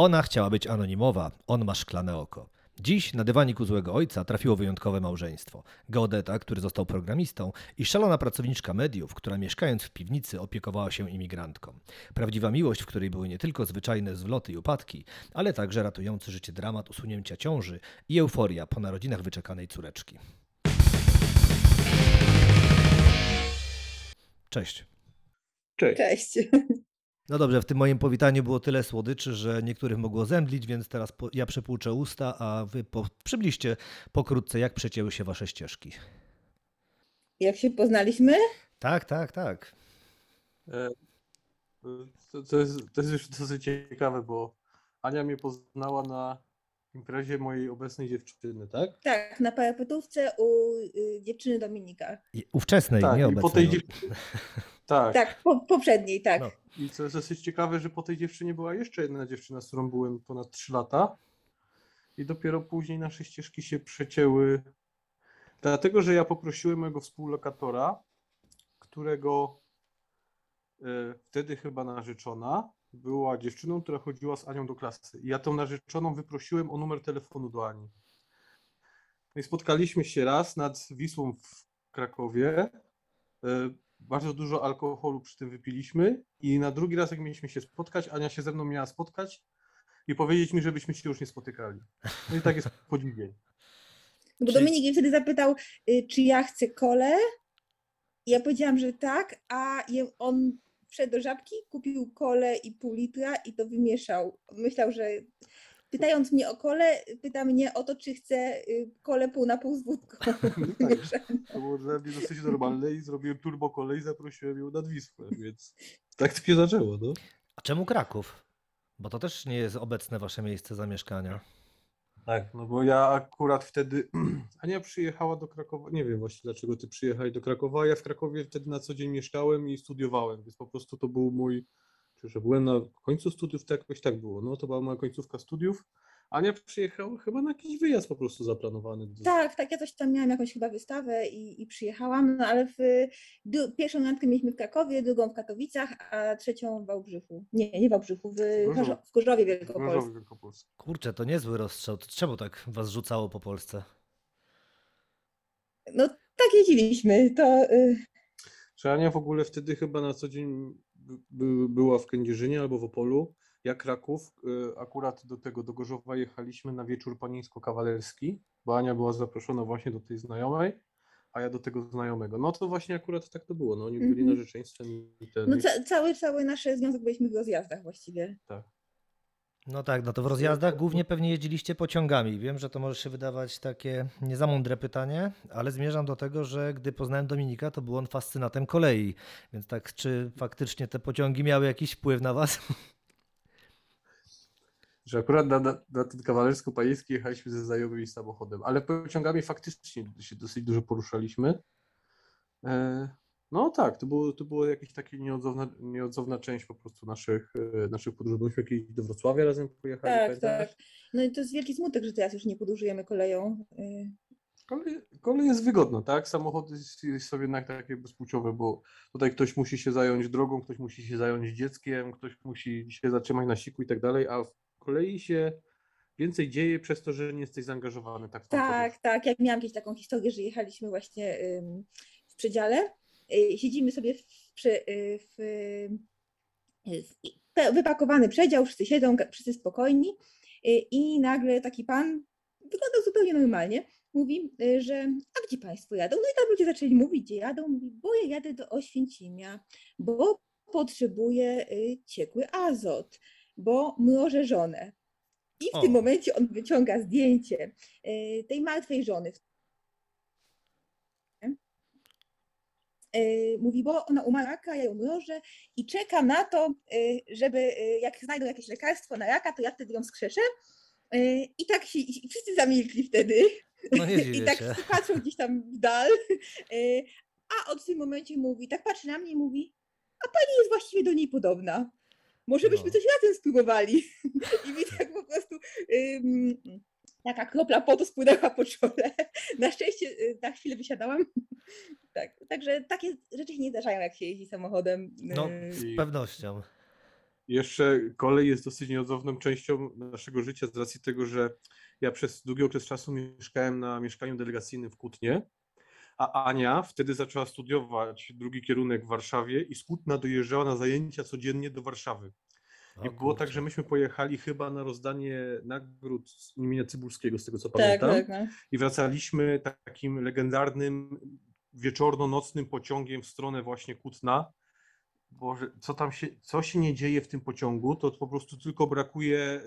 Ona chciała być anonimowa, on ma szklane oko. Dziś na dywaniku złego ojca trafiło wyjątkowe małżeństwo. Geodeta, który został programistą i szalona pracowniczka mediów, która mieszkając w piwnicy opiekowała się imigrantką. Prawdziwa miłość, w której były nie tylko zwyczajne zwloty i upadki, ale także ratujący życie dramat usunięcia ciąży i euforia po narodzinach wyczekanej córeczki. Cześć. Cześć. Cześć. No dobrze, w tym moim powitaniu było tyle słodyczy, że niektórych mogło zemdlić, więc teraz po, ja przepłuczę usta, a wy po, przybliżcie pokrótce, jak przecięły się wasze ścieżki. Jak się poznaliśmy? Tak, tak, tak. E, To, to, jest, to jest już dosyć ciekawe, bo Ania mnie poznała na imprezie mojej obecnej dziewczyny, tak? Tak, na parapetówce u y, dziewczyny Dominika. I ówczesnej, tak, nie obecnej. po tej no. tak. Tak, po, poprzedniej, tak. No. I co jest dosyć ciekawe, że po tej dziewczynie była jeszcze jedna dziewczyna, z którą byłem ponad 3 lata. I dopiero później nasze ścieżki się przecięły. Dlatego, że ja poprosiłem mojego współlokatora, którego e, wtedy chyba narzeczona była dziewczyną, która chodziła z Anią do klasy. I ja tą narzeczoną wyprosiłem o numer telefonu do Ani. No i spotkaliśmy się raz nad Wisłą w Krakowie. E, Bardzo dużo alkoholu przy tym wypiliśmy i na drugi raz, jak mieliśmy się spotkać, Ania się ze mną miała spotkać i powiedzieć mi, żebyśmy się już nie spotykali. No i tak jest po dzień. Bo Czyli- Dominik mnie wtedy zapytał, y, czy ja chcę kolę. I ja powiedziałam, że tak, a on wszedł do żabki, kupił kolę i pół litra i to wymieszał. Myślał, że pytając mnie o kolę, pyta mnie o to, czy chcę y, kolę pół na pół z wódką. wymieszaną. To było dla mnie dosyć normalne i zrobiłem turbo kolej i zaprosiłem ją nad Wisłę, więc tak to się zaczęło, no. A czemu Kraków? Bo to też nie jest obecne wasze miejsce zamieszkania. Tak, no bo ja akurat wtedy, Ania przyjechała do Krakowa, nie wiem właśnie dlaczego ty przyjechałeś do Krakowa, ja w Krakowie wtedy na co dzień mieszkałem i studiowałem, więc po prostu to był mój, że byłem na końcu studiów, to jakoś tak było, no to była moja końcówka studiów. Ania przyjechała chyba na jakiś wyjazd po prostu zaplanowany. Tak, tak, ja coś tam miałam jakąś chyba wystawę i, i przyjechałam, no ale w, du, pierwszą randkę mieliśmy w Krakowie, drugą w Katowicach, a trzecią w Wałbrzychu. Nie, nie w Wałbrzychu, w, Gorzowie. Gorzo- w Gorzowie Wielkopolskim. Gorzowie Wielkopolskim. Kurczę, to niezły rozstrzał. To Czemu tak was rzucało po Polsce? No tak jeździliśmy, to y, Że Ania w ogóle wtedy chyba na co dzień była w Kędzierzynie albo w Opolu. Ja Kraków, y, akurat do tego, do Gorzowa jechaliśmy na wieczór panieńsko-kawalerski, bo Ania była zaproszona właśnie do tej znajomej, a ja do tego znajomego. No to właśnie akurat tak to było, no oni byli Mhm. narzeczeństwem i ten... no, ca, cały, cały nasz związek byliśmy w rozjazdach właściwie. No tak, no to w rozjazdach głównie pewnie jeździliście pociągami. Wiem, że to może się wydawać takie nie za mądre pytanie, ale zmierzam do tego, że gdy poznałem Dominika, to był on fascynatem kolei. Więc tak, czy faktycznie te pociągi miały jakiś wpływ na was? że akurat na, na, na ten kawalersko-panieński jechaliśmy ze znajomymi samochodem, ale pociągami faktycznie się dosyć dużo poruszaliśmy. E, no tak, to było, to było jakieś takie nieodzowna, nieodzowna część po prostu naszych, e, naszych podróży. Byliśmy kiedyś do Wrocławia razem pojechali, Tak, pamiętasz? tak. No i to jest wielki smutek, że teraz już nie podróżujemy koleją. y. Kolej, kolej jest wygodna, tak? Samochody sobie jednak takie bezpłciowe, bo tutaj ktoś musi się zająć drogą, ktoś musi się zająć dzieckiem, ktoś musi się zatrzymać na siku i tak dalej, a w kolei się więcej dzieje przez to, że nie jesteś zaangażowany tak w. Tak, tak. Jak miałam kiedyś taką historię, że jechaliśmy właśnie ym, w przedziale. Y, Siedzimy sobie w, przy, y, w, y, w pe- wypakowany przedział, wszyscy siedzą, wszyscy spokojni. y, I nagle taki pan, wyglądał zupełnie normalnie, mówi, y, że a gdzie państwo jadą? No i tam ludzie zaczęli mówić, gdzie jadą. Mówi, bo ja jadę do Oświęcimia, bo potrzebuję y, ciekły azot, bo mrożę żonę. I w O. tym momencie on wyciąga zdjęcie y, tej martwej żony. Y, Mówi, bo ona umarła raka, ja ją mrożę i czeka na to, y, żeby y, jak znajdą jakieś lekarstwo na raka, to ja wtedy ją wskrzeszę. Y, I tak się, i wszyscy zamilkli wtedy. No I tak się. patrzą gdzieś tam w dal. Y, A od tym momencie mówi, tak patrzy na mnie i mówi, a pani jest właściwie do niej podobna. Może byśmy No. coś razem spróbowali. I mi tak po prostu ym, taka kropla potu spłynęła po czole. Na szczęście y, na chwilę wysiadałam. Tak, także takie rzeczy się nie zdarzają, jak się jeździ samochodem. No, y, z pewnością. jeszcze kolej jest dosyć nieodzowną częścią naszego życia z racji tego, że ja przez długi okres czasu mieszkałem na mieszkaniu delegacyjnym w Kutnie, a Ania wtedy zaczęła studiować drugi kierunek w Warszawie i z Kutna dojeżdżała na zajęcia codziennie do Warszawy. I było tak, kurczę. że myśmy pojechali chyba na rozdanie nagród z imienia Cybulskiego, z tego co Tak, pamiętam. tak, no. I wracaliśmy takim legendarnym wieczorno-nocnym pociągiem w stronę właśnie Kutna. Boże, co tam się, co się nie dzieje w tym pociągu, to po prostu tylko brakuje, e,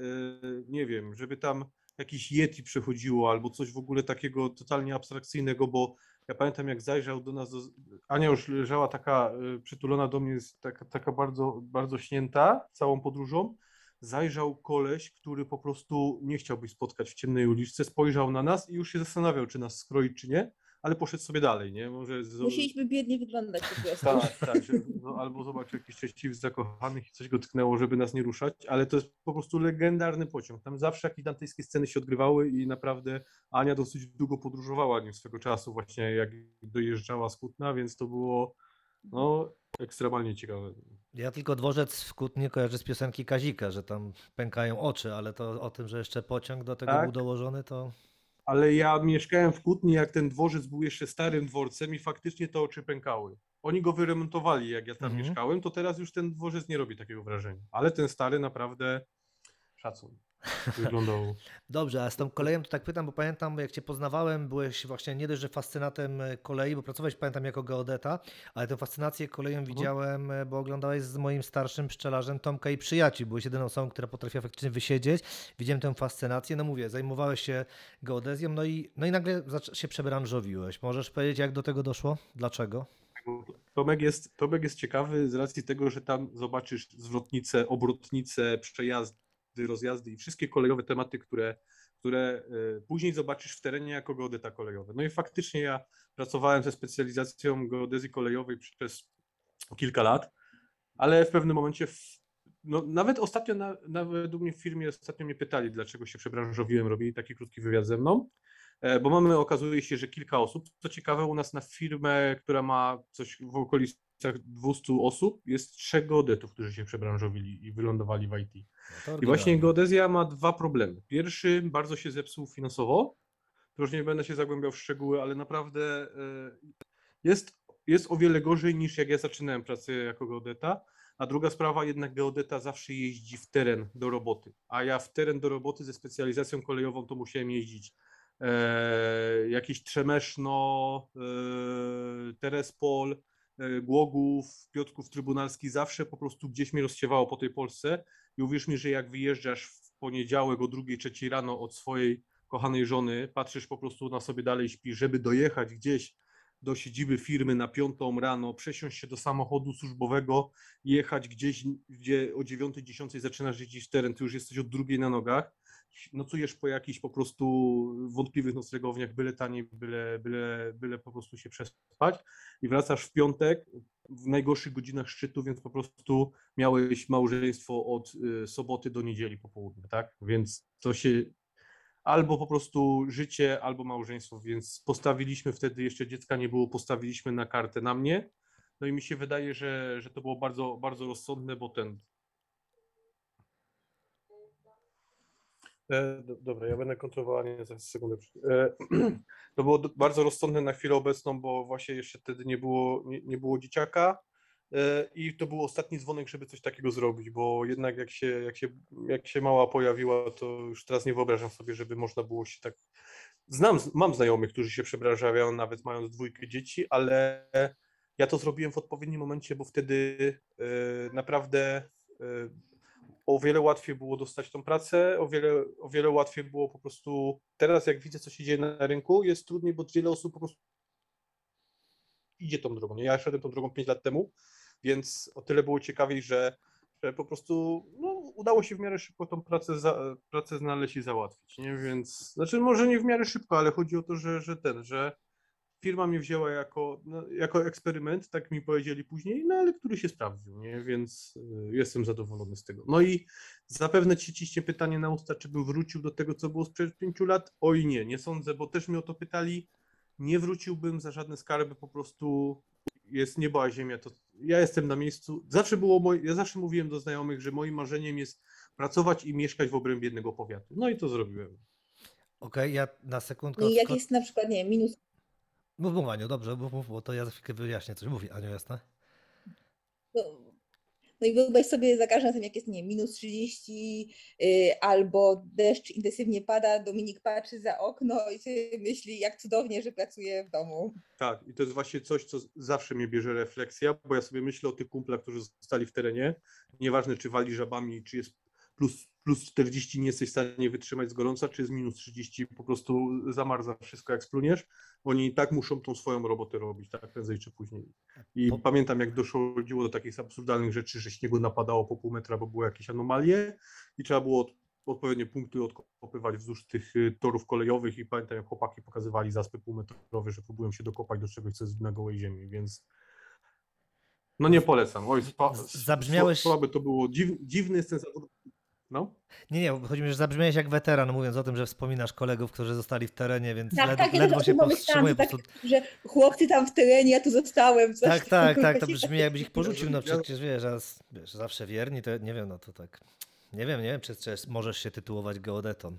nie wiem, żeby tam jakiś Yeti przechodziło albo coś w ogóle takiego totalnie abstrakcyjnego, bo ja pamiętam jak zajrzał do nas, do, Ania już leżała taka e, przytulona do mnie, taka, taka bardzo, bardzo śnięta całą podróżą. Zajrzał koleś, który po prostu nie chciałby spotkać w ciemnej uliczce, spojrzał na nas i już się zastanawiał, czy nas skroić, czy nie, ale poszedł sobie dalej, nie? Może z... Musieliśmy biednie wyglądać po prostu. Tak, tak, że, no, albo zobaczył jakiś szczęśliwy zakochanych i coś go tknęło, żeby nas nie ruszać, ale to jest po prostu legendarny pociąg. Tam zawsze jakieś dantejskie sceny się odgrywały i naprawdę Ania dosyć długo podróżowała nim swego czasu właśnie jak dojeżdżała z Kutna, więc to było no ekstremalnie ciekawe. Ja tylko dworzec w Kutnie kojarzę z piosenki Kazika, że tam pękają oczy, ale to o tym, że jeszcze pociąg do tego Tak. był dołożony, to Ale ja mieszkałem w Kutni, jak ten dworzec był jeszcze starym dworcem i faktycznie te oczy pękały. Oni go wyremontowali, jak ja tam Mhm. mieszkałem, to teraz już ten dworzec nie robi takiego wrażenia. Ale ten stary naprawdę szacun. Wyglądał. Dobrze, a z tą koleją to tak pytam, bo pamiętam jak Cię poznawałem, byłeś właśnie nie dość, że fascynatem e, kolei, bo pracowałeś pamiętam jako geodeta, ale tę fascynację koleją widziałem, e, bo oglądałeś z moim starszym pszczelarzem Tomka i przyjaciół. Byłeś jedyną osobą, która potrafiła faktycznie wysiedzieć. Widziałem tę fascynację, no mówię, zajmowałeś się geodezją, no i, no i nagle się przebranżowiłeś. Możesz powiedzieć, jak do tego doszło? Dlaczego? Tomek jest, Tomek jest ciekawy z racji tego, że tam zobaczysz zwrotnice, obrotnice, przejazdy, rozjazdy i wszystkie kolejowe tematy, które, które e, później zobaczysz w terenie jako geodeta kolejowy. No i faktycznie ja pracowałem ze specjalizacją geodezji kolejowej przez kilka lat, ale w pewnym momencie, w, no, nawet ostatnio, na, nawet u mnie w firmie ostatnio mnie pytali, dlaczego się przebranżowiłem, robili taki krótki wywiad ze mną, e, bo mamy, okazuje się, że kilka osób. Co ciekawe, u nas na firmę, która ma coś w okolicach 200 osób, jest trzech geodetów, którzy się przebranżowili i wylądowali w IT. No I właśnie geodezja ma dwa problemy. Pierwszy bardzo się zepsuł finansowo. To już nie będę się zagłębiał w szczegóły, ale naprawdę e, jest, jest o wiele gorzej niż jak ja zaczynałem pracę jako geodeta. A druga sprawa, jednak geodeta zawsze jeździ w teren do roboty. A ja w teren do roboty ze specjalizacją kolejową to musiałem jeździć e, jakieś Trzemeszno, e, Terespol, Głogów, Piotrków Trybunalski, zawsze po prostu gdzieś mnie rozsiewało po tej Polsce. I uwierz mi, że jak wyjeżdżasz w poniedziałek o drugiej, trzeciej rano od swojej kochanej żony, patrzysz po prostu na sobie dalej śpi, żeby dojechać gdzieś do siedziby firmy na piątą rano, przesiąść się do samochodu służbowego, jechać gdzieś, gdzie o dziewiątej, dziesiątej zaczynasz jeździć w teren, ty już jesteś od drugiej na nogach, nocujesz po jakichś po prostu wątpliwych noclegowniach, byle taniej, byle, byle, byle po prostu się przespać i wracasz w piątek w najgorszych godzinach szczytu, więc po prostu miałeś małżeństwo od y, soboty do niedzieli po południu, tak? Więc to się albo po prostu życie, albo małżeństwo, więc postawiliśmy wtedy, jeszcze dziecka nie było, postawiliśmy na kartę na mnie. No i mi się wydaje, że, że to było bardzo, bardzo rozsądne, bo ten. E, do, dobra, ja będę kontrolował, nie za sekundę. E, to było bardzo rozsądne na chwilę obecną, bo właśnie jeszcze wtedy nie było, nie, nie było dzieciaka. E, I to był ostatni dzwonek, żeby coś takiego zrobić, bo jednak jak się, jak, się, jak się mała pojawiła, to już teraz nie wyobrażam sobie, żeby można było się tak. Znam, mam znajomych, którzy się przebrażają, nawet mając dwójkę dzieci, ale ja to zrobiłem w odpowiednim momencie, bo wtedy e, naprawdę e, o wiele łatwiej było dostać tą pracę, o wiele, o wiele łatwiej było po prostu. Teraz, jak widzę, co się dzieje na rynku, jest trudniej, bo wiele osób po prostu idzie tą drogą. Ja szedłem tą drogą 5 lat temu, więc o tyle było ciekawiej, że, że po prostu no, udało się w miarę szybko tą pracę, za, pracę znaleźć i załatwić. Nie? Więc, znaczy może nie w miarę szybko, ale chodzi o to, że, że ten, że firma mnie wzięła jako, no, jako eksperyment, tak mi powiedzieli później, no ale który się sprawdził, nie? więc y, jestem zadowolony z tego. No i zapewne ci ciśnie pytanie na usta, czy bym wrócił do tego, co było sprzed pięciu lat? Oj nie, nie sądzę, bo też mnie o to pytali. Nie wróciłbym za żadne skarby, po prostu jest niebo a ziemia, to ja jestem na miejscu. Zawsze było moje, ja zawsze mówiłem do znajomych, że moim marzeniem jest pracować i mieszkać w obrębie jednego powiatu. No i to zrobiłem. Okej, ja na sekundkę... I jak jest na przykład, nie minus Mów, mów Aniu, dobrze, mów, mów, bo to ja za chwilkę wyjaśnię coś. Mówi Aniu, jasne? No, no i wyobraź sobie za każdym razem, jak jest, nie wiem, minus 30 y, albo deszcz intensywnie pada, Dominik patrzy za okno i sobie myśli, jak cudownie, że pracuje w domu. Tak, i to jest właśnie coś, co zawsze mnie bierze refleksja, bo ja sobie myślę o tych kumplach, którzy zostali w terenie. Nieważne, czy wali żabami, czy jest plus, plus 40, nie jesteś w stanie wytrzymać z gorąca, czy jest minus 30, po prostu zamarza wszystko, jak spluniesz. Oni i tak muszą tą swoją robotę robić, tak prędzej czy później. I Po- pamiętam, jak dochodziło do takich absurdalnych rzeczy, że śniegu napadało po pół metra, bo były jakieś anomalie i trzeba było od, odpowiednie punkty odkopywać wzdłuż tych y, torów kolejowych i pamiętam, jak chłopaki pokazywali zaspy półmetrowe, że próbują się dokopać do czegoś, co jest na gołej ziemi, więc no nie polecam. Oj, spa, Z- zabrzmiałeś- Słaby to było. Dziw, dziwny jest ten zawód. No, Nie, nie, bo chodzi mi, że zabrzmiałeś jak weteran, mówiąc o tym, że wspominasz kolegów, którzy zostali w terenie, więc Tak, led, tak, ja ledwo też się o tym pomyślałam, powstrzymuję. że Po tak, prostu... że chłopcy tam w terenie, ja tu zostałem. Coś Tak, tak, tak, to brzmi jakbyś ich porzucił, no Ja- przecież wiesz, a wiesz, zawsze wierni, to nie wiem, no to tak, nie wiem, nie wiem, czy, czy możesz się tytułować geodetą.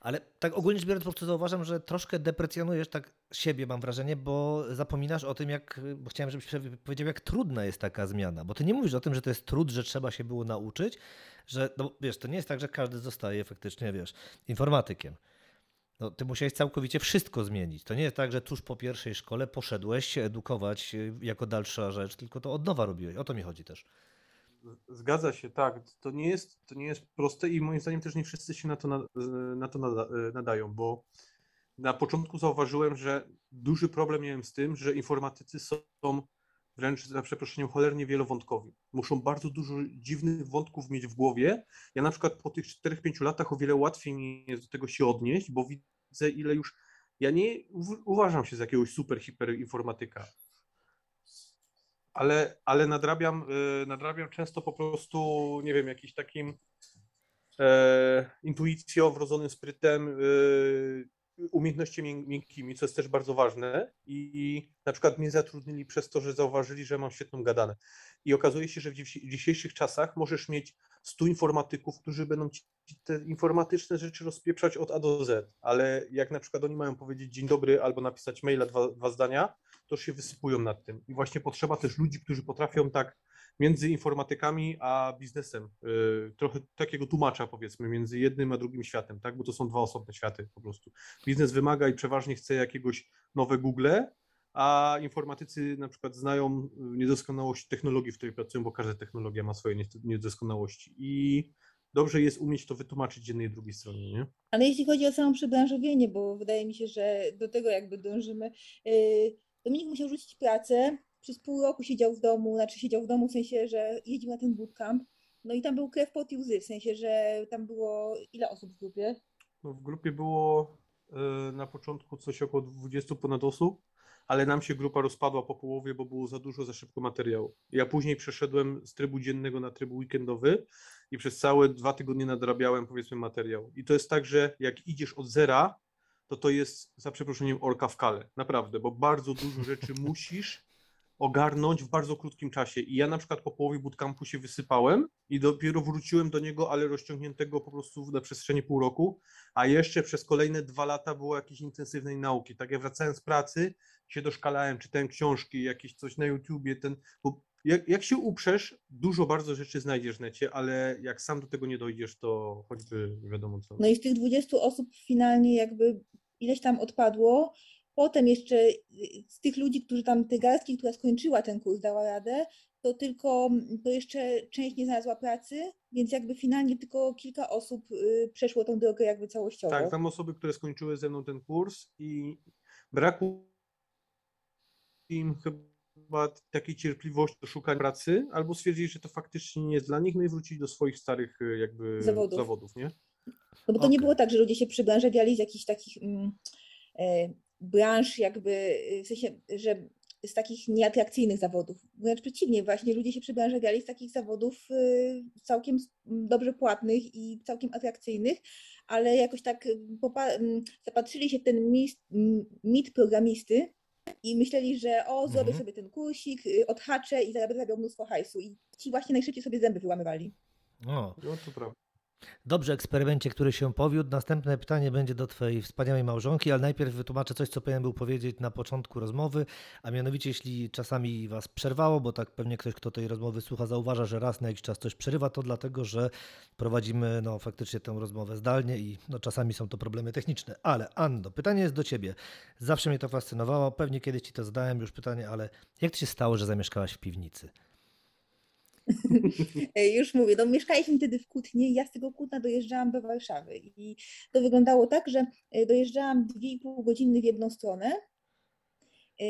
Ale tak ogólnie rzecz biorąc, po prostu zauważam, że troszkę deprecjonujesz tak siebie, mam wrażenie, bo zapominasz o tym, jak, bo chciałem, żebyś powiedział, jak trudna jest taka zmiana, bo ty nie mówisz o tym, że to jest trud, że trzeba się było nauczyć, że, no wiesz, to nie jest tak, że każdy zostaje faktycznie, wiesz, informatykiem. No, ty musiałeś całkowicie wszystko zmienić. To nie jest tak, że tuż po pierwszej szkole poszedłeś się edukować y, jako dalsza rzecz, tylko to od nowa robiłeś. O to mi chodzi też. Zgadza się, tak. To nie jest, to nie jest proste i moim zdaniem też nie wszyscy się na to, na, na to nada, nadają, bo na początku zauważyłem, że duży problem miałem z tym, że informatycy są wręcz za przeproszeniem cholernie wielowątkowi. Muszą bardzo dużo dziwnych wątków mieć w głowie. Ja na przykład po tych 4-5 latach o wiele łatwiej mi jest do tego się odnieść, bo widzę ile już. Ja nie uważam się za jakiegoś super hiper informatyka. Ale, ale nadrabiam, y, nadrabiam często po prostu, nie wiem, jakiś takim e, intuicją, wrodzonym sprytem, y, umiejętnościami mię- miękkimi, co jest też bardzo ważne. I, I na przykład mnie zatrudnili przez to, że zauważyli, że mam świetną gadanę. I okazuje się, że w dzisiejszych czasach możesz mieć 100 informatyków, którzy będą ci te informatyczne rzeczy rozpieprzać od A do Z, ale jak na przykład oni mają powiedzieć dzień dobry albo napisać maila dwa, dwa zdania, to się wysypują nad tym. I właśnie potrzeba też ludzi, którzy potrafią tak między informatykami a biznesem, yy, trochę takiego tłumacza powiedzmy, między jednym a drugim światem, tak, bo to są dwa osobne światy po prostu. Biznes wymaga i przeważnie chce jakiegoś nowe Google, a informatycy na przykład znają y, niedoskonałość technologii, w której pracują, bo każda technologia ma swoje niedoskonałości i dobrze jest umieć to wytłumaczyć jednej i drugiej stronie, nie? Ale jeśli chodzi o samo przebranżowienie, bo wydaje mi się, że do tego jakby dążymy. yy, Dominik musiał rzucić pracę, przez pół roku siedział w domu, znaczy siedział w domu w sensie, że jeździł na ten bootcamp. No i tam był krew, pot i łzy, w sensie, że tam było ile osób w grupie? No, w grupie było y, na początku coś około 20 ponad osób, ale nam się grupa rozpadła po połowie, bo było za dużo, za szybko materiału. Ja później przeszedłem z trybu dziennego na tryb weekendowy i przez całe dwa tygodnie nadrabiałem powiedzmy materiał. I to jest tak, że jak idziesz od zera, to to jest za przeproszeniem orka w kale. Naprawdę, bo bardzo dużo rzeczy musisz ogarnąć w bardzo krótkim czasie. I ja na przykład po połowie bootcampu się wysypałem i dopiero wróciłem do niego, ale rozciągniętego po prostu na przestrzeni pół roku, a jeszcze przez kolejne dwa lata było jakiejś intensywnej nauki. Tak ja wracałem z pracy, się doszkalałem, czytałem książki, jakieś coś na YouTubie, ten, bo jak, jak się uprzesz, dużo bardzo rzeczy znajdziesz w necie, ale jak sam do tego nie dojdziesz, to choćby nie wiadomo co. No i z tych 20 osób finalnie jakby ileś tam odpadło. Potem jeszcze y, z tych ludzi, którzy tam, tej garstki, która skończyła ten kurs, dała radę, to tylko, to jeszcze część nie znalazła pracy, więc jakby finalnie tylko kilka osób y, przeszło tą drogę jakby całościowo. Tak, znam osoby, które skończyły ze mną ten kurs i braku im chyba takiej cierpliwości do szukania pracy, albo stwierdzili, że to faktycznie nie jest dla nich, no i wrócili do swoich starych y, jakby Zawodów. zawodów nie? No bo to nie Okej. było tak, że ludzie się przybranżawiali z jakichś takich mm, e, branż jakby, y, w sensie, że z takich nieatrakcyjnych zawodów. Wręcz przeciwnie, właśnie ludzie się przybranżawiali z takich zawodów y, całkiem dobrze płatnych i całkiem atrakcyjnych, ale jakoś tak y, popa- m, zapatrzyli się w ten mit, mit programisty i myśleli, że o, zrobię Mhm. sobie ten kursik, y, odhaczę i robił mnóstwo hajsu. I ci właśnie najszybciej sobie zęby wyłamywali. O, No to prawda. Dobrze, eksperymencie, który się powiódł. Następne pytanie będzie do Twojej wspaniałej małżonki, ale najpierw wytłumaczę coś, co powinien był powiedzieć na początku rozmowy, a mianowicie, jeśli czasami Was przerwało, bo tak pewnie ktoś, kto tej rozmowy słucha, zauważa, że raz na jakiś czas coś przerywa, to dlatego, że prowadzimy no, faktycznie tę rozmowę zdalnie i no, czasami są to problemy techniczne. Ale Ando, pytanie jest do Ciebie. Zawsze mnie to fascynowało, pewnie kiedyś Ci to zadałem już pytanie, ale jak to się stało, że zamieszkałaś w piwnicy? Już mówię, no mieszkaliśmy wtedy w Kutnie i ja z tego Kutna dojeżdżałam do Warszawy i to wyglądało tak, że e, dojeżdżałam 2,5 godziny w jedną stronę, e,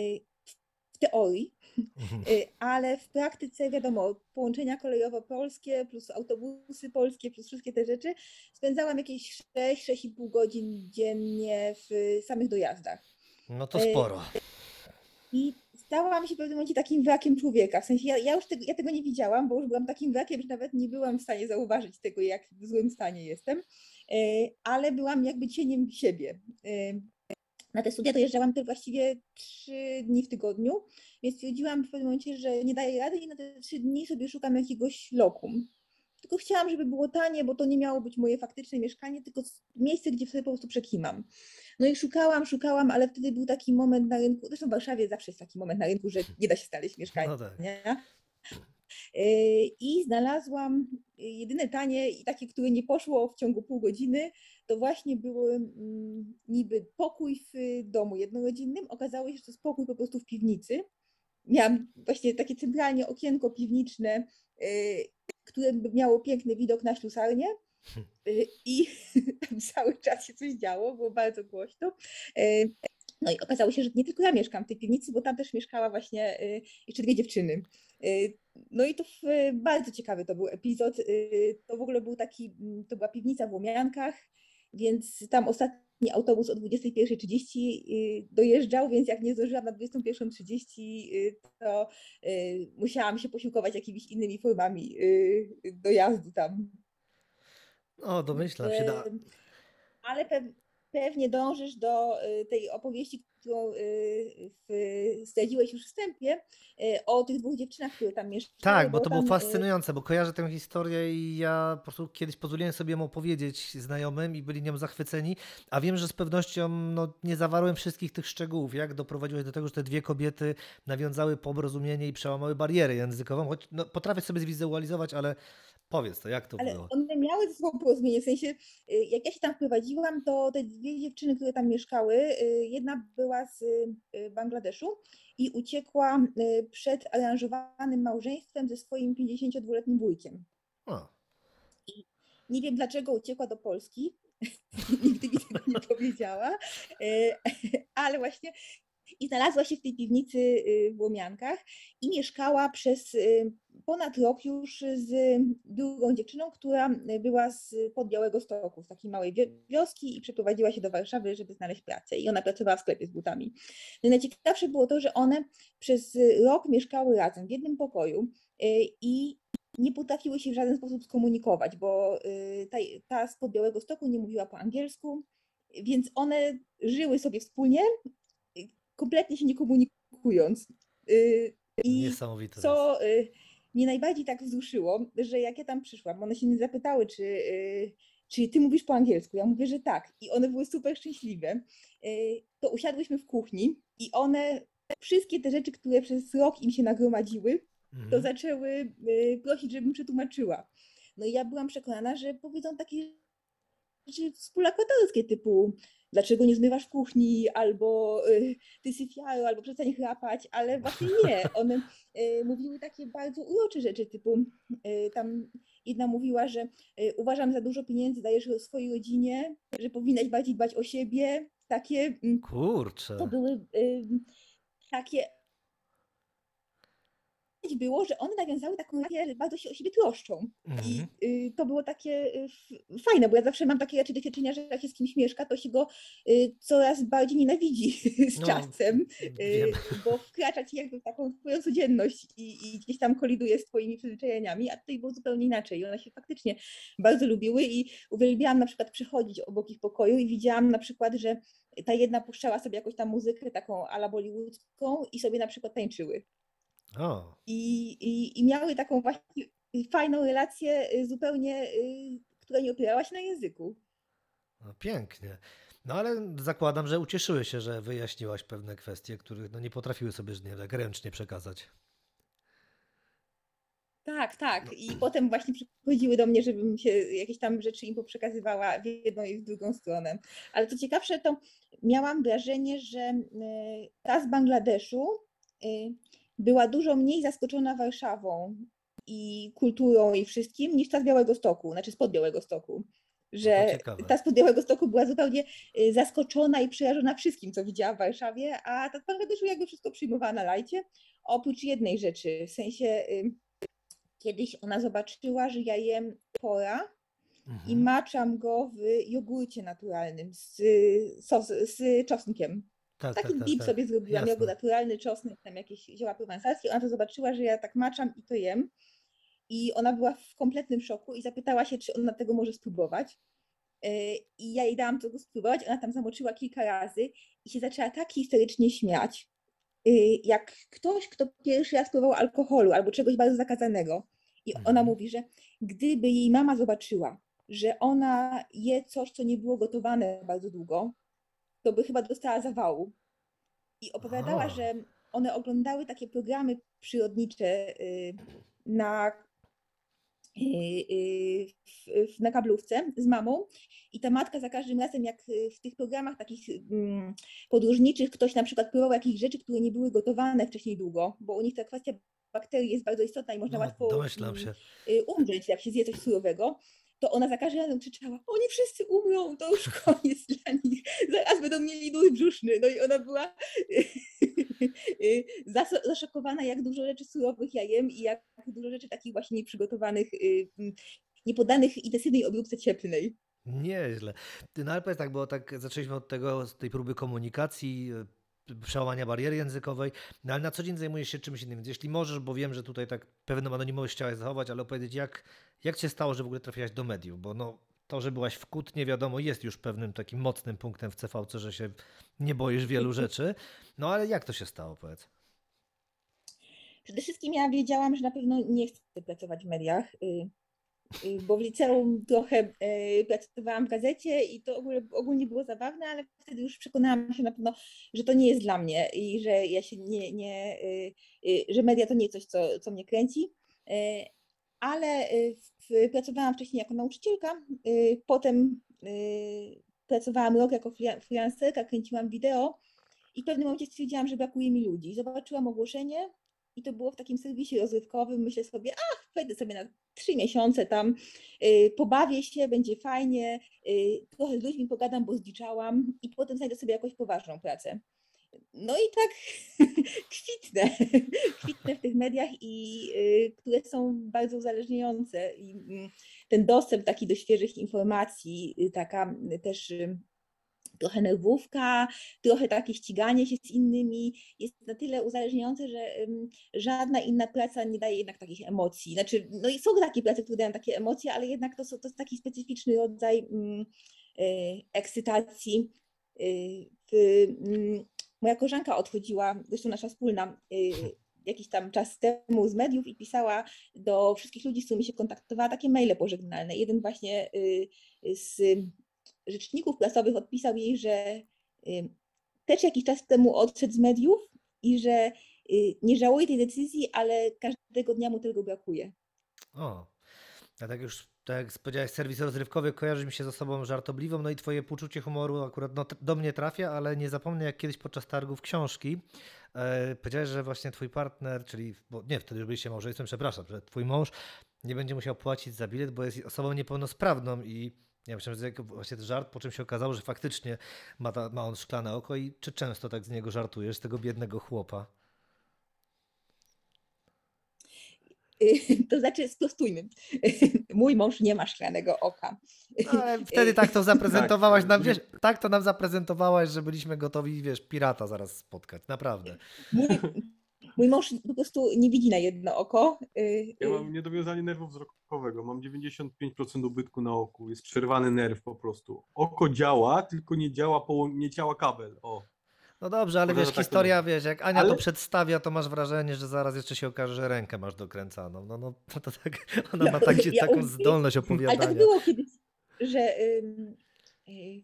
w teorii, e, ale w praktyce wiadomo, połączenia kolejowo-polskie plus autobusy polskie plus wszystkie te rzeczy, spędzałam jakieś 6-6,5 godzin dziennie w samych dojazdach. No to sporo. I stałam się w pewnym momencie takim wrakiem człowieka. W sensie ja, ja już tego, ja tego nie widziałam, bo już byłam takim wrakiem, że nawet nie byłam w stanie zauważyć tego, jak w złym stanie jestem, e, ale byłam jakby cieniem siebie. E, Na te studia dojeżdżałam też właściwie trzy dni w tygodniu, więc stwierdziłam w pewnym momencie, że nie daję rady i na te trzy dni sobie szukam jakiegoś lokum. Tylko chciałam, żeby było tanie, bo to nie miało być moje faktyczne mieszkanie, tylko miejsce, gdzie sobie po prostu przekimam. No i szukałam, szukałam, ale wtedy był taki moment na rynku, zresztą w Warszawie zawsze jest taki moment na rynku, że nie da się znaleźć mieszkania. No tak. Yy, I znalazłam jedyne tanie i takie, które nie poszło w ciągu pół godziny, to właśnie był mm, niby pokój w domu jednorodzinnym. Okazało się, że to jest pokój po prostu w piwnicy. Miałam właśnie takie centralnie okienko piwniczne, yy, które miało piękny widok na ślusarnię. I cały czas się coś działo, było bardzo głośno. No i okazało się, że nie tylko ja mieszkam w tej piwnicy, bo tam też mieszkała właśnie y, jeszcze dwie dziewczyny. Y, No i to w- bardzo ciekawy to był epizod. Y, To w ogóle był taki, mm, to była piwnica w Łomiankach, więc tam ostatni autobus o 21.30 y, dojeżdżał, więc jak nie zdążyłam na 21.30, y, to y, musiałam się posiłkować jakimiś innymi formami dojazdu tam. No, domyślam się. Da. Ale pe- pewnie dążysz do tej opowieści, którą y, zdradziłeś już wstępie, y, o tych dwóch dziewczynach, które tam mieszkały. Tak, bo to było y, fascynujące, bo kojarzę tę historię i ja po prostu kiedyś pozwoliłem sobie ją opowiedzieć znajomym i byli nią zachwyceni, a wiem, że z pewnością no, nie zawarłem wszystkich tych szczegółów, jak doprowadziłeś do tego, że te dwie kobiety nawiązały porozumienie i przełamały barierę językową, choć no, potrafię sobie zwizualizować, ale powiedz to, jak to Ale było? one miały ze sobą porozumienie, w sensie jak ja się tam wprowadziłam, to te dwie dziewczyny, które tam mieszkały, jedna była z y, Bangladeszu i uciekła y, przed aranżowanym małżeństwem ze swoim 52-letnim wujkiem. O, Nie wiem dlaczego uciekła do Polski. Nigdy mi tego nie powiedziała. E, Ale właśnie i znalazła się w tej piwnicy y, w Łomiankach i mieszkała przez y, ponad rok już z drugą dziewczyną, która była z pod Białego Stoku, z takiej małej wi- wioski i przeprowadziła się do Warszawy, żeby znaleźć pracę. I ona pracowała w sklepie z butami. No najciekawsze było to, że one przez rok mieszkały razem w jednym pokoju y, i nie potrafiły się w żaden sposób skomunikować, bo ta, ta z Białego Stoku nie mówiła po angielsku, więc one żyły sobie wspólnie, kompletnie się nie komunikując. Y, I niesamowite. to jest. co y, mnie najbardziej tak wzruszyło, że jak ja tam przyszłam, one się mnie zapytały, czy, y, czy ty mówisz po angielsku? Ja mówię, że tak. I one były super szczęśliwe. To usiadłyśmy w kuchni i one wszystkie te rzeczy, które przez rok im się nagromadziły, to Mhm. zaczęły y, prosić, żebym przetłumaczyła. No i ja byłam przekonana, że powiedzą takie rzeczy współlokatorskie typu dlaczego nie zmywasz w kuchni, albo y, ty syfiaro, albo przestań chrapać, ale właśnie nie. One y, mówiły takie bardzo urocze rzeczy typu y, tam jedna mówiła, że uważam za dużo pieniędzy dajesz swojej rodzinie, że powinnaś bardziej dbać o siebie. Takie mm, Kurczę. to były takie było, że one nawiązały taką relację, że bardzo się o siebie troszczą. Mhm. I y, to było takie y, fajne, bo ja zawsze mam takie raczej doświadczenia, że jak się z kimś mieszka, to się go y, coraz bardziej nienawidzi z No, czasem, y, bo wkracza ci jakby w taką twoją codzienność i, i gdzieś tam koliduje z twoimi przyzwyczajeniami, a tutaj było zupełnie inaczej. I one się faktycznie bardzo lubiły i uwielbiałam na przykład przechodzić obok ich pokoju i widziałam na przykład, że ta jedna puszczała sobie jakąś tam muzykę taką ala bollywoodzką i sobie na przykład tańczyły O, i, i, i miały taką właśnie fajną relację y, zupełnie, y, która nie opierała się na języku. no pięknie. No ale zakładam, że ucieszyły się, że wyjaśniłaś pewne kwestie, których no, nie potrafiły sobie że nie, tak ręcznie przekazać. Tak, tak. I potem właśnie przychodziły do mnie, żebym się jakieś tam rzeczy im poprzekazywała w jedną i w drugą stronę. Ale co ciekawsze, to miałam wrażenie, że y, ta z Bangladeszu była dużo mniej zaskoczona Warszawą i kulturą i wszystkim niż ta z Białego Stoku, znaczy spod Białego Stoku. Że ciekawe. ta spod Białego Stoku była zupełnie y, zaskoczona i przerażona wszystkim, co widziała w Warszawie, a ta z Bangladeszu jakby wszystko przyjmowała na lajcie, oprócz jednej rzeczy, w sensie y, kiedyś ona zobaczyła, że ja jem pora i Mhm. maczam go w jogurcie naturalnym z, sos, z czosnkiem. Tak, Taki tak, tak, dip tak. sobie zrobiłam, Jasne. jogurt naturalny, czosnek, tam jakieś zioła prowansalskie. Ona to zobaczyła, że ja tak maczam i to jem. I ona była w kompletnym szoku i zapytała się, czy ona tego może spróbować. Yy, I ja jej dałam tego spróbować. Ona tam zamoczyła kilka razy i się zaczęła tak historycznie śmiać, yy, jak ktoś, kto pierwszy raz próbował alkoholu albo czegoś bardzo zakazanego. I ona Mhm. mówi, że gdyby jej mama zobaczyła, że ona je coś, co nie było gotowane bardzo długo, to by chyba dostała zawału. I opowiadała, Aha. że one oglądały takie programy przyrodnicze y, na, y, y, na kablówce z mamą i ta matka za każdym razem, jak w tych programach takich mm, podróżniczych ktoś na przykład próbował jakichś rzeczy, które nie były gotowane wcześniej długo, bo u nich ta kwestia bakterii jest bardzo istotna i można No, łatwo mm, umrzeć, jak się zje coś surowego, to ona za każdym razem krzyczała, oni wszyscy umrą, to już koniec dla nich, zaraz będą mieli dół brzuszny. No i ona była zas- zaszokowana, jak dużo rzeczy surowych ja jem i jak dużo rzeczy takich właśnie nieprzygotowanych, y, niepodanych intensywnej obróbce cieplnej. Nieźle. No ale powiedz tak, bo tak zaczęliśmy od tego, tej próby komunikacji, przełamania bariery językowej, no ale na co dzień zajmujesz się czymś innym. Więc jeśli możesz, bo wiem, że tutaj tak pewną anonimowość chciałeś zachować, ale opowiedzieć, jak, jak cię stało, że w ogóle trafiłaś do mediów, bo no to, że byłaś w Kutnie, wiadomo, jest już pewnym takim mocnym punktem w CVC, że się nie boisz wielu rzeczy, no ale jak to się stało, powiedz? Przede wszystkim ja wiedziałam, że na pewno nie chcę pracować w mediach, y, bo w liceum trochę y, pracowałam w gazecie i to ogólnie, było zabawne, ale wtedy już przekonałam się na pewno, że to nie jest dla mnie i że ja się nie, nie y, y, że media to nie coś, co, co mnie kręci. Y, Ale y, pracowałam wcześniej jako nauczycielka, y, potem y, pracowałam rok jako freelancerka, kręciłam wideo i w pewnym momencie stwierdziłam, że brakuje mi ludzi. Zobaczyłam ogłoszenie i to było w takim serwisie rozrywkowym. Myślę sobie, ach, wejdę sobie na trzy miesiące tam, y, pobawię się, będzie fajnie, y, trochę z ludźmi pogadam, bo zdziczałam i potem znajdę sobie jakąś poważną pracę. No i tak kwitnę, kwitnę w tych mediach, i, y, które są bardzo uzależniające. I mm, ten dostęp taki do świeżych informacji, y, taka y, też y, trochę nerwówka, trochę takie ściganie się z innymi jest na tyle uzależniające, że żadna inna praca nie daje jednak takich emocji. Znaczy, no i są takie prace, które dają takie emocje, ale jednak to, są, to jest taki specyficzny rodzaj ym, y, ekscytacji. W, ym, moja koleżanka odchodziła, zresztą nasza wspólna, y, jakiś tam czas temu z mediów i pisała do wszystkich ludzi, z którymi się kontaktowała, takie maile pożegnalne. Jeden właśnie z rzeczników prasowych odpisał jej, że też jakiś czas temu odszedł z mediów i że y, nie żałuje tej decyzji, ale każdego dnia mu tego brakuje. O, a tak już, tak jak powiedziałeś, serwis rozrywkowy kojarzy mi się z osobą żartobliwą, no i twoje poczucie humoru akurat no, do mnie trafia, ale nie zapomnę jak kiedyś podczas targów książki e, powiedziałeś, że właśnie twój partner, czyli, bo nie, wtedy już byliście małżeństwem, przepraszam, że twój mąż nie będzie musiał płacić za bilet, bo jest osobą niepełnosprawną i ja myślałem, że to właśnie żart, po czym się okazało, że faktycznie ma, ta, ma on szklane oko i czy często tak z niego żartujesz, z tego biednego chłopa? to znaczy sprostujmy. Mój mąż nie ma szklanego oka. No, ale wtedy tak to zaprezentowałaś Tak. nam, wiesz, tak to nam zaprezentowałaś, że byliśmy gotowi, wiesz, pirata zaraz spotkać, naprawdę. Mój, mąż po prostu nie widzi na jedno oko. y, Ja y, mam niedowiązanie nerwu wzrokowego, mam 95% ubytku na oku, jest przerwany nerw po prostu. Oko działa, tylko nie działa, połą- nie działa kabel, o. No dobrze, ale Może wiesz, tak to historia, wiesz, jak Ania to Ale- przedstawia, to masz wrażenie, że zaraz jeszcze się okaże, że rękę masz dokręcaną. No, no to, to tak, ona Ja- ma tak, ja taką uwielbiam- zdolność Ale opowiadania. tak było kiedyś, że ym, y,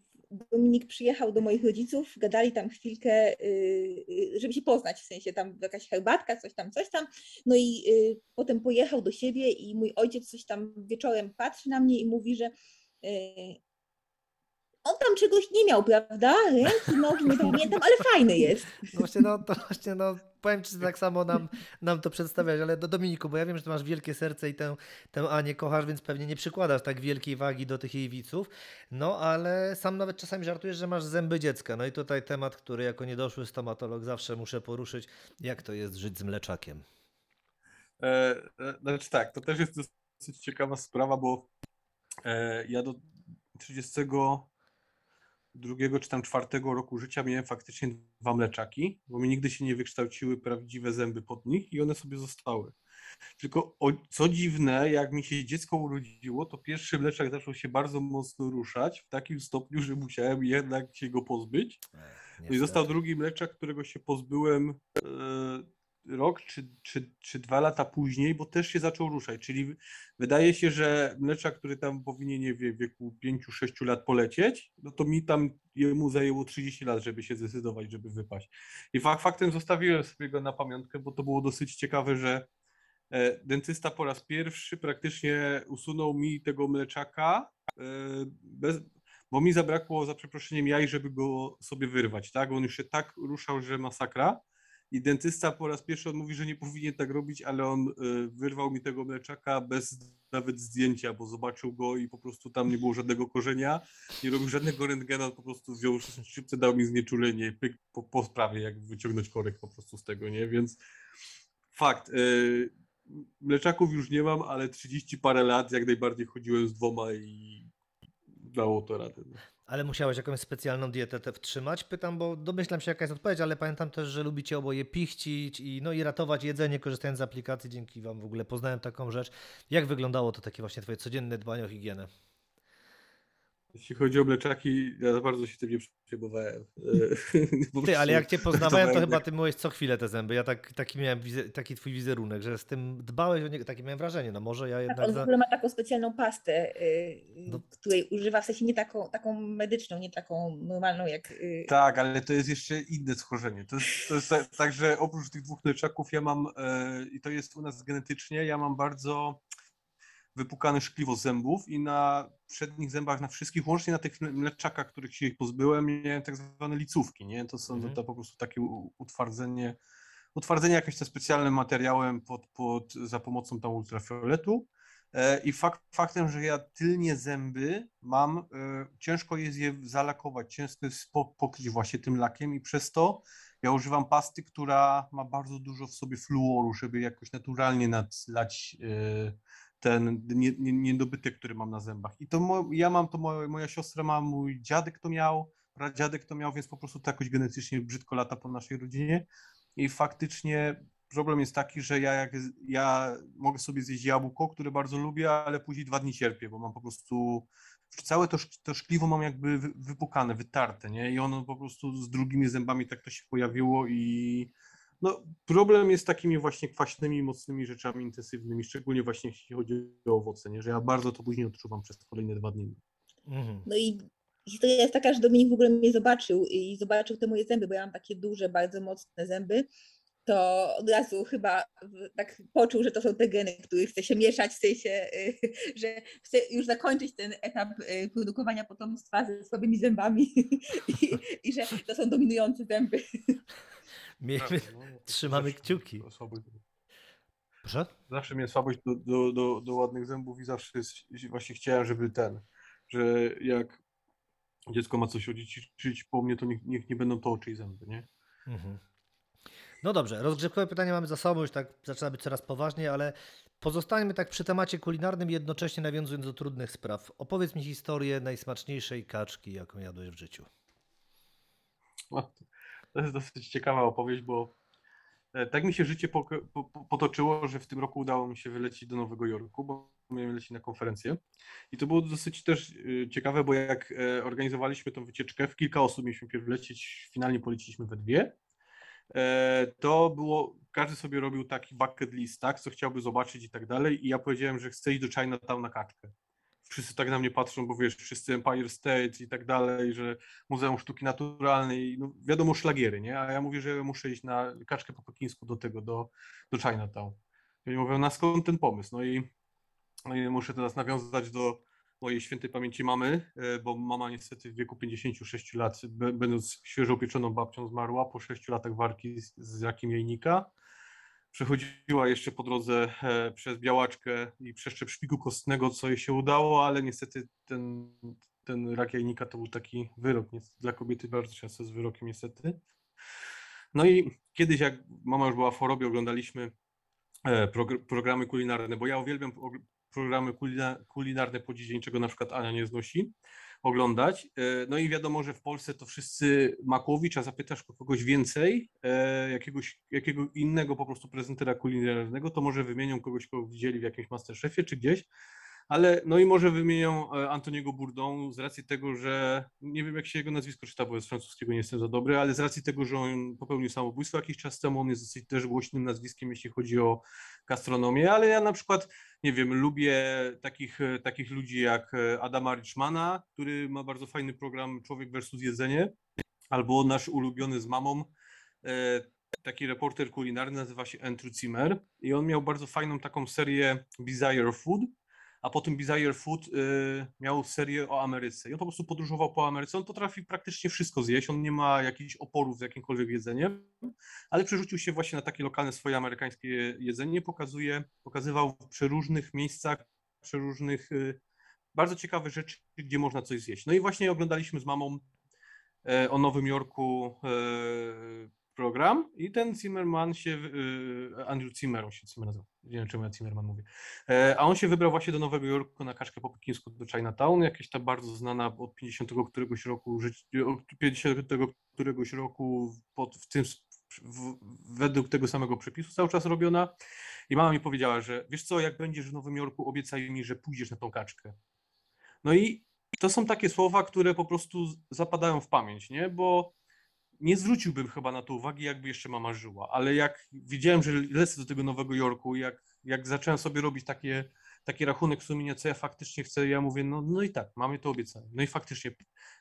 Dominik przyjechał do moich rodziców, gadali tam chwilkę, y, y, żeby się poznać, w sensie tam jakaś herbatka, coś tam, coś tam. No i y, potem pojechał do siebie i mój ojciec coś tam wieczorem patrzy na mnie i mówi, że on tam czegoś nie miał, prawda? Ręki, nogi, nie pamiętam, ale fajny jest. No właśnie, no to właśnie, no powiem Ci, że tak samo nam, nam to przedstawiać, ale do Dominiku, bo ja wiem, że Ty masz wielkie serce i tę, tę Anię kochasz, więc pewnie nie przykładasz tak wielkiej wagi do tych jej widzów, no ale sam nawet czasami żartujesz, że masz zęby dziecka, no i tutaj temat, który jako niedoszły stomatolog zawsze muszę poruszyć, jak to jest żyć z mleczakiem. E, e, znaczy tak, to też jest dosyć ciekawa sprawa, bo e, ja do 32 czy tam 4 roku życia miałem faktycznie dwa mleczaki, bo mi nigdy się nie wykształciły prawdziwe zęby pod nich i one sobie zostały. Tylko o, co dziwne, jak mi się dziecko urodziło, to pierwszy mleczak zaczął się bardzo mocno ruszać w takim stopniu, że musiałem jednak się go pozbyć. No i został drugi mleczak, którego się pozbyłem e, rok czy, czy, czy dwa lata później, bo też się zaczął ruszać. Czyli wydaje się, że mleczak, który tam powinien nie wiem, w wieku 5-6 lat polecieć, no to mi tam jemu zajęło 30 lat, żeby się zdecydować, żeby wypaść. I fak, faktem zostawiłem sobie go na pamiątkę, bo to było dosyć ciekawe, że e, dentysta po raz pierwszy praktycznie usunął mi tego mleczaka e, bez, bo mi zabrakło za przeproszeniem jaj, żeby go sobie wyrwać, tak? On już się tak ruszał, że masakra. I dentysta po raz pierwszy on mówi, że nie powinien tak robić, ale on y, wyrwał mi tego mleczaka bez nawet zdjęcia, bo zobaczył go i po prostu tam nie było żadnego korzenia, nie robił żadnego rentgena, po prostu wziął szczypce, dał mi znieczulenie pyk, po, po sprawie, jak wyciągnąć korek po prostu z tego, nie? Więc fakt, y, mleczaków już nie mam, ale 30 parę lat jak najbardziej chodziłem z dwoma i dało to radę. No. Ale musiałeś jakąś specjalną dietę wtrzymać? Pytam, bo domyślam się jaka jest odpowiedź, ale pamiętam też, że lubicie oboje pichcić i, no, i ratować jedzenie, korzystając z aplikacji. Dzięki Wam w ogóle poznałem taką rzecz. Jak wyglądało to takie właśnie Twoje codzienne dbanie o higienę? Jeśli chodzi o mleczaki, ja za bardzo się tym nie przejmowałem. Ty, ale jak Cię poznawałem, to chyba Ty myłeś co chwilę te zęby. Ja tak, taki miałem taki Twój wizerunek, że z tym dbałeś o niego, takie miałem wrażenie. No może ja Tak, jednak... on w ogóle ma taką specjalną pastę, y, No. której używa, w sensie nie taką, taką medyczną, nie taką normalną jak... y, Tak, ale to jest jeszcze inne schorzenie. To jest, to jest tak, tak, że oprócz tych dwóch mleczaków ja mam, e, i to jest u nas genetycznie, ja mam bardzo wypukane szkliwo zębów i na przednich zębach, na wszystkich, łącznie na tych mleczakach, których się ich pozbyłem, miałem tak zwane licówki, nie? To są Mhm. to, to po prostu takie utwardzenie, utwardzenie jakimś tam specjalnym materiałem pod, pod, za pomocą tam ultrafioletu. E, I fakt, faktem, że ja tylnie zęby mam, e, ciężko jest je zalakować, ciężko jest po, pokryć właśnie tym lakiem i przez to ja używam pasty, która ma bardzo dużo w sobie fluoru, żeby jakoś naturalnie nadlać e, ten nie- nie- niedobytek, który mam na zębach. I to ja mam to, moja, moja siostra ma, mój dziadek to miał, pradziadek to miał, więc po prostu to jakoś genetycznie brzydko lata po naszej rodzinie. I faktycznie problem jest taki, że ja, jak, ja mogę sobie zjeść jabłko, które bardzo lubię, ale później dwa dni cierpię, bo mam po prostu całe to, to szkliwo mam jakby wy- wypukane, wytarte, nie? I ono po prostu z drugimi zębami tak to się pojawiło i no, problem jest takimi właśnie kwaśnymi, mocnymi rzeczami intensywnymi, szczególnie właśnie jeśli chodzi o owoce, nie? Że ja bardzo to później odczuwam przez kolejne dwa dni. Mhm. No i historia jest taka, że Dominik w ogóle mnie zobaczył i zobaczył te moje zęby, bo ja mam takie duże, bardzo mocne zęby, to od razu chyba tak poczuł, że to są te geny, które chce się mieszać, w sensie, że chce już zakończyć ten etap y, produkowania potomstwa ze słabymi zębami i, i że to są dominujące zęby. Miejmy... trzymamy Zawsze- kciuki. słabość- Proszę? Zawsze miałem słabość do, do, do, do ładnych zębów i zawsze jest, właśnie chciałem, żeby ten, że jak dziecko ma coś odziedziczyć po mnie, to niech, niech nie będą to oczy i zęby, nie? Mhm. No dobrze, rozgrzewkowe pytania mamy za sobą, już tak zaczyna być coraz poważniej, ale Pozostańmy tak przy temacie kulinarnym, jednocześnie nawiązując do trudnych spraw. Opowiedz mi historię najsmaczniejszej kaczki, jaką jadłeś w życiu. To jest dosyć ciekawa opowieść, bo e, tak mi się życie potoczyło, że w tym roku udało mi się wylecieć do Nowego Jorku, bo miałem lecieć na konferencję. I to było dosyć też e, ciekawe, bo jak e, organizowaliśmy tą wycieczkę, w kilka osób mieliśmy pierw lecieć, finalnie poleciliśmy we dwie. E, To było, każdy sobie robił taki bucket list, tak, co chciałby zobaczyć i tak dalej. I ja powiedziałem, że chcę iść do Chinatown na kaczkę. Wszyscy tak na mnie patrzą, bo wiesz, wszyscy Empire State i tak dalej, że Muzeum Sztuki Naturalnej, no wiadomo, szlagiery, nie? A ja mówię, że muszę iść na kaczkę po pekińsku do tego, do, do Chinatown. I oni mówią, na skąd ten pomysł? No i, no i muszę teraz nawiązać do mojej świętej pamięci mamy, e, bo mama niestety w wieku 56 lat, będąc świeżo upieczoną babcią, zmarła po 6 latach walki z, z rakiem jajnika. Przechodziła jeszcze po drodze e, przez białaczkę i przeszczep szpiku kostnego, co jej się udało, ale niestety ten, ten rak jajnika to był taki wyrok. Dla kobiety bardzo często jest wyrokiem, niestety. No i kiedyś, jak mama już była w chorobie, oglądaliśmy e, progr- programy kulinarne, bo ja uwielbiam og- programy kulina- kulinarne po dzień, czego na przykład Ania nie znosi, oglądać. E, No i wiadomo, że w Polsce to wszyscy Makłowicz, a zapytasz kogoś więcej, e, jakiegoś, jakiego innego po prostu prezentera kulinarnego, to może wymienią kogoś, kogo widzieli w jakimś Masterchefie czy gdzieś, ale no i może wymienią e, Antoniego Bourdon z racji tego, że nie wiem jak się jego nazwisko czyta, bo z francuskiego nie jestem za dobry, ale z racji tego, że on popełnił samobójstwo jakiś czas temu, on jest dosyć też głośnym nazwiskiem, jeśli chodzi o gastronomię, ale ja na przykład, nie wiem, lubię takich, e, takich ludzi jak e, Adama Richmana, który ma bardzo fajny program Człowiek versus Jedzenie, albo nasz ulubiony z mamą, taki reporter kulinarny, nazywa się Andrew Zimmer i on miał bardzo fajną taką serię Desire Food, a potem Desire Food y, miał serię o Ameryce. I on po prostu podróżował po Ameryce. On potrafi praktycznie wszystko zjeść. On nie ma jakichś oporów z jakimkolwiek jedzeniem, ale przerzucił się właśnie na takie lokalne swoje amerykańskie jedzenie. Pokazuje, pokazywał w przeróżnych miejscach, przeróżnych y, bardzo ciekawe rzeczy, gdzie można coś zjeść. No i właśnie oglądaliśmy z mamą e, o Nowym Jorku e, program i ten Zimmerman się, e, Andrew Zimmer, on się Zimmer nazywa, nie wiem czemu ja Zimmerman mówię, E, a on się wybrał właśnie do Nowego Jorku na kaczkę po pekińsku do Chinatown, jakaś ta bardzo znana od 50 któregoś roku, żyć- od 50 któregoś roku pod, w tym, w, według tego samego przepisu cały czas robiona i mama mi powiedziała, że wiesz co, jak będziesz w Nowym Jorku, obiecaj mi, że pójdziesz na tą kaczkę. No i to są takie słowa, które po prostu zapadają w pamięć, nie? Bo nie zwróciłbym chyba na to uwagi, jakby jeszcze mama żyła, ale jak widziałem, że lecę do tego Nowego Jorku, jak, jak zacząłem sobie robić takie, taki rachunek sumienia, co ja faktycznie chcę, ja mówię, no, no i tak, mamy to obiecane. No i faktycznie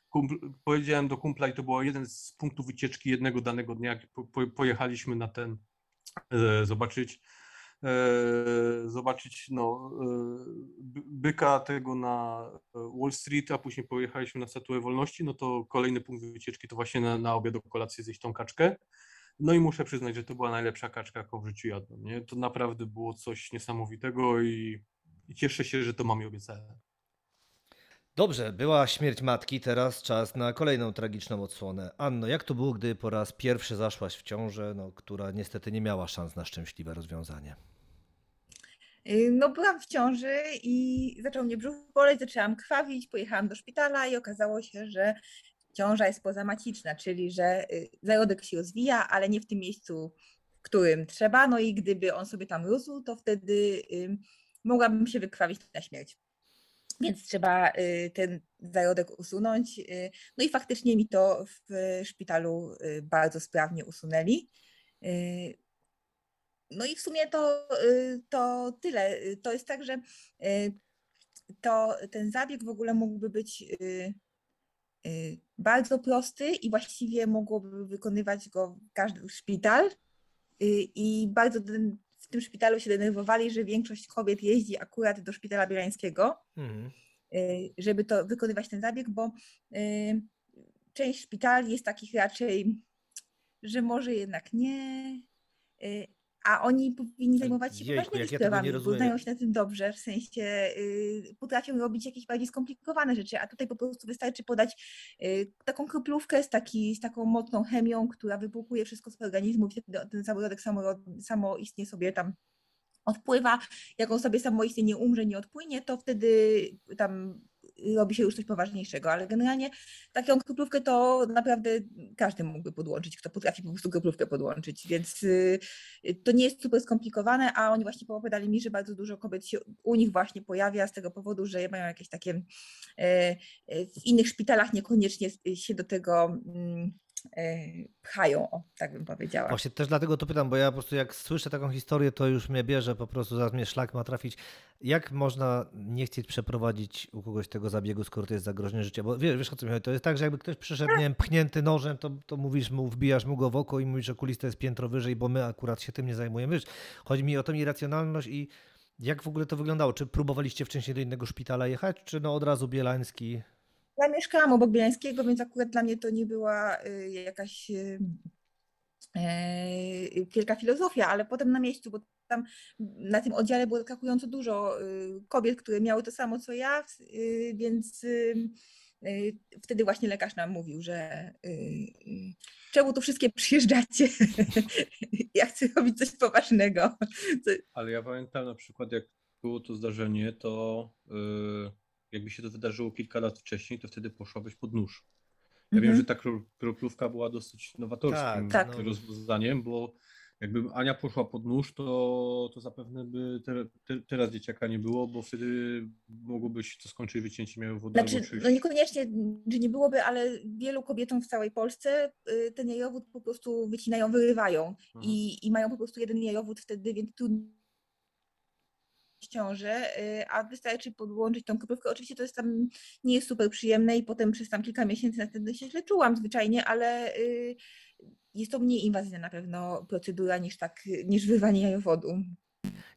kumpl, powiedziałem do kumpla i to był jeden z punktów wycieczki jednego danego dnia, jak po, po, pojechaliśmy na ten, e, zobaczyć zobaczyć no, e, by- byka tego na e, Wall Street, a później pojechaliśmy na Statuę Wolności, no to kolejny punkt wycieczki to właśnie na, na obiad o kolację zjeść tą kaczkę. No i muszę przyznać, że to była najlepsza kaczka, jaką w życiu jadłem. Nie? To naprawdę było coś niesamowitego i, i cieszę się, że to mamie obiecałem. Dobrze, była śmierć matki, teraz czas na kolejną tragiczną odsłonę. Anno, jak to było, gdy po raz pierwszy zaszłaś w ciążę, no, która niestety nie miała szans na szczęśliwe rozwiązanie? Y, No, byłam w ciąży i zaczął mnie brzuch boleć, zaczęłam krwawić, pojechałam do szpitala i okazało się, że ciąża jest pozamaciczna, czyli że y, zarodek się rozwija, ale nie w tym miejscu, w którym trzeba. No i gdyby on sobie tam rósł, to wtedy y, mogłabym się wykrwawić na śmierć. Więc trzeba ten zarodek usunąć. No i faktycznie mi to w szpitalu bardzo sprawnie usunęli. No i w sumie to, y, to tyle. Y, To jest tak, że y, to ten zabieg w ogóle mógłby być bardzo prosty i właściwie mogłoby wykonywać go każdy szpital. I bardzo w tym szpitalu się denerwowali, że większość kobiet jeździ akurat do szpitala bielańskiego Mhm. żeby to wykonywać ten zabieg, bo część szpitali jest takich raczej, że może jednak nie, a oni powinni zajmować się Jejku, poważnymi ja sprawami, bo znają się na tym dobrze, w sensie y, potrafią robić jakieś bardziej skomplikowane rzeczy, a tutaj po prostu wystarczy podać y, taką kroplówkę z, taki, z taką mocną chemią, która wypłukuje wszystko z organizmu i wtedy ten zarodek samo, samo istnie sobie tam odpływa, jak on sobie samoistnie nie umrze, nie odpłynie, to wtedy tam robi się już coś poważniejszego, ale generalnie taką kroplówkę to naprawdę każdy mógłby podłączyć, kto potrafi po prostu kroplówkę podłączyć, więc y, to nie jest super skomplikowane, a oni właśnie poopowiadali mi, że bardzo dużo kobiet się u nich właśnie pojawia z tego powodu, że mają jakieś takie e, e, w innych szpitalach niekoniecznie się do tego mm, pchają, o, tak bym powiedziała. Właśnie też dlatego to pytam, bo ja po prostu jak słyszę taką historię, to już mnie bierze, po prostu zaraz mnie szlak ma trafić. Jak można nie chcieć przeprowadzić u kogoś tego zabiegu, skoro to jest zagrożenie życia? Bo wiesz, wiesz o co mi chodzi? To jest tak, że jakby ktoś przyszedł, nie wiem, pchnięty nożem, to, to mówisz mu, wbijasz mu go w oko i mówisz, że okulista jest piętro wyżej, bo my akurat się tym nie zajmujemy. Wiesz, chodzi mi o tą irracjonalność i jak w ogóle to wyglądało? Czy próbowaliście wcześniej do innego szpitala jechać, czy no od razu Bielański? Ja mieszkałam obok Bielańskiego, więc akurat dla mnie to nie była y, jakaś y, y, wielka filozofia, ale potem na miejscu, bo tam na tym oddziale było zaskakująco dużo kobiet, które miały to samo co ja, więc wtedy właśnie lekarz nam mówił, że czemu tu wszystkie przyjeżdżacie? ja chcę robić coś poważnego. Ale ja pamiętam na przykład, jak było to zdarzenie, to yy, jakby się to wydarzyło kilka lat wcześniej, to wtedy poszłabyś pod nóż. Ja wiem, Mhm. że ta kro- kroplówka była dosyć nowatorskim Tak, tak. rozwiązaniem, bo jakby Ania poszła pod nóż, to, to zapewne by te, te, teraz dzieciaka nie było, bo wtedy mogłoby się to skończyć wycięciem albo Znaczy, no niekoniecznie, że nie byłoby, ale wielu kobietom w całej Polsce y, ten jajowód po prostu wycinają, wyrywają Mhm. i, i mają po prostu jeden jajowód wtedy, więc trudno ciąży, y, a wystarczy podłączyć tą kroplówkę. Oczywiście to jest tam, nie jest super przyjemne i potem przez tam kilka miesięcy następnie się źle czułam zwyczajnie, ale y, jest to mniej inwazyjna na pewno procedura niż tak, niż wyrwanie jajowodu.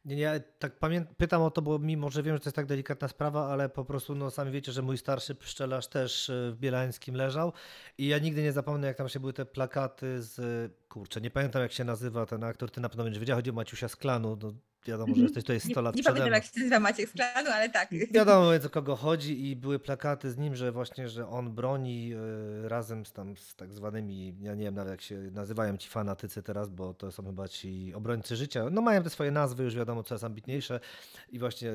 Nie, tak pamię- pytam o to, bo mimo, że wiem, że to jest tak delikatna sprawa, ale po prostu, no sami wiecie, że mój starszy pszczelarz też y, w Bielańskim leżał i ja nigdy nie zapomnę, jak tam się były te plakaty z, kurczę, nie pamiętam jak się nazywa ten aktor, ty na pewno będziesz wiedział, chodzi o Maciusia Sklanu, no wiadomo, że Mhm. jesteś tutaj 100 Nie, lat nie pamiętam jak się nazywa Maciek Sklanu, ale tak. Wiadomo więc o kogo chodzi i były plakaty z nim, że właśnie, że on broni y, razem z tam z tak zwanymi, ja nie wiem nawet jak się nazywają ci fanatycy teraz, bo to są chyba ci obrońcy życia. No mają te swoje nazwy, już wiadomo coraz ambitniejsze i właśnie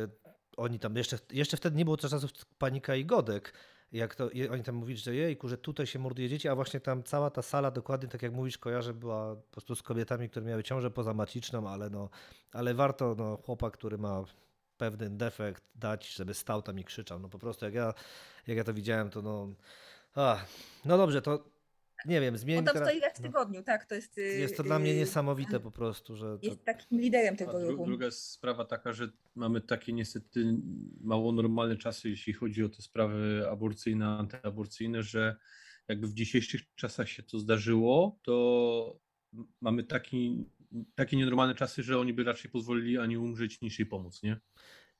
oni tam jeszcze, jeszcze wtedy nie było czasów panika i godek. Jak to, oni tam mówili, że jejku, że tutaj się morduje dzieci, a właśnie tam cała ta sala dokładnie tak jak mówisz, kojarzę, była po prostu z kobietami, które miały ciążę pozamaciczną, ale no, ale warto, no chłopak, który ma pewny defekt dać, żeby stał tam i krzyczał. No po prostu jak ja, jak ja to widziałem, to no. A, no dobrze, to nie wiem, On zmieńmy tam teraz. stoi raz w no, tygodniu, tak, to jest... y, jest to dla mnie y, niesamowite po prostu, że. To, Jest takim liderem tego dru- ruchu. druga jest sprawa taka, że mamy takie niestety mało normalne czasy, jeśli chodzi o te sprawy aborcyjne, antyaborcyjne, że jakby w dzisiejszych czasach się to zdarzyło, to mamy taki, takie nienormalne czasy, że oni by raczej pozwolili Ani umrzeć niż jej pomóc, nie?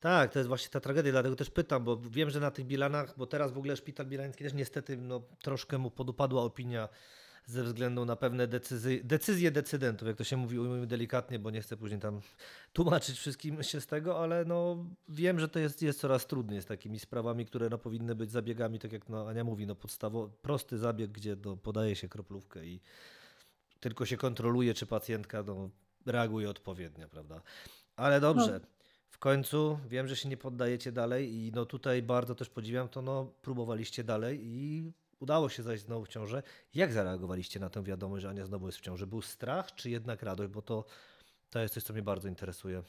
Tak, to jest właśnie ta tragedia, dlatego też pytam, bo wiem, że na tych Bielanach, bo teraz w ogóle szpital bielański też niestety no, troszkę mu podupadła opinia ze względu na pewne decyzje, decyzje decydentów, jak to się mówi, ujmijmy delikatnie, bo nie chcę później tam tłumaczyć wszystkim się z tego, ale no wiem, że to jest, jest coraz trudniej z takimi sprawami, które no, powinny być zabiegami, tak jak no, Ania mówi, no podstawowy, prosty zabieg, gdzie no, podaje się kroplówkę i tylko się kontroluje, czy pacjentka no, reaguje odpowiednio, prawda? Ale dobrze. W końcu wiem, że się nie poddajecie dalej i no tutaj bardzo też podziwiam to, no próbowaliście dalej i udało się zajść znowu w ciążę. Jak zareagowaliście na tę wiadomość, że Ania znowu jest w ciąży? Był strach czy jednak radość? Bo to, to jest coś, co mnie bardzo interesuje.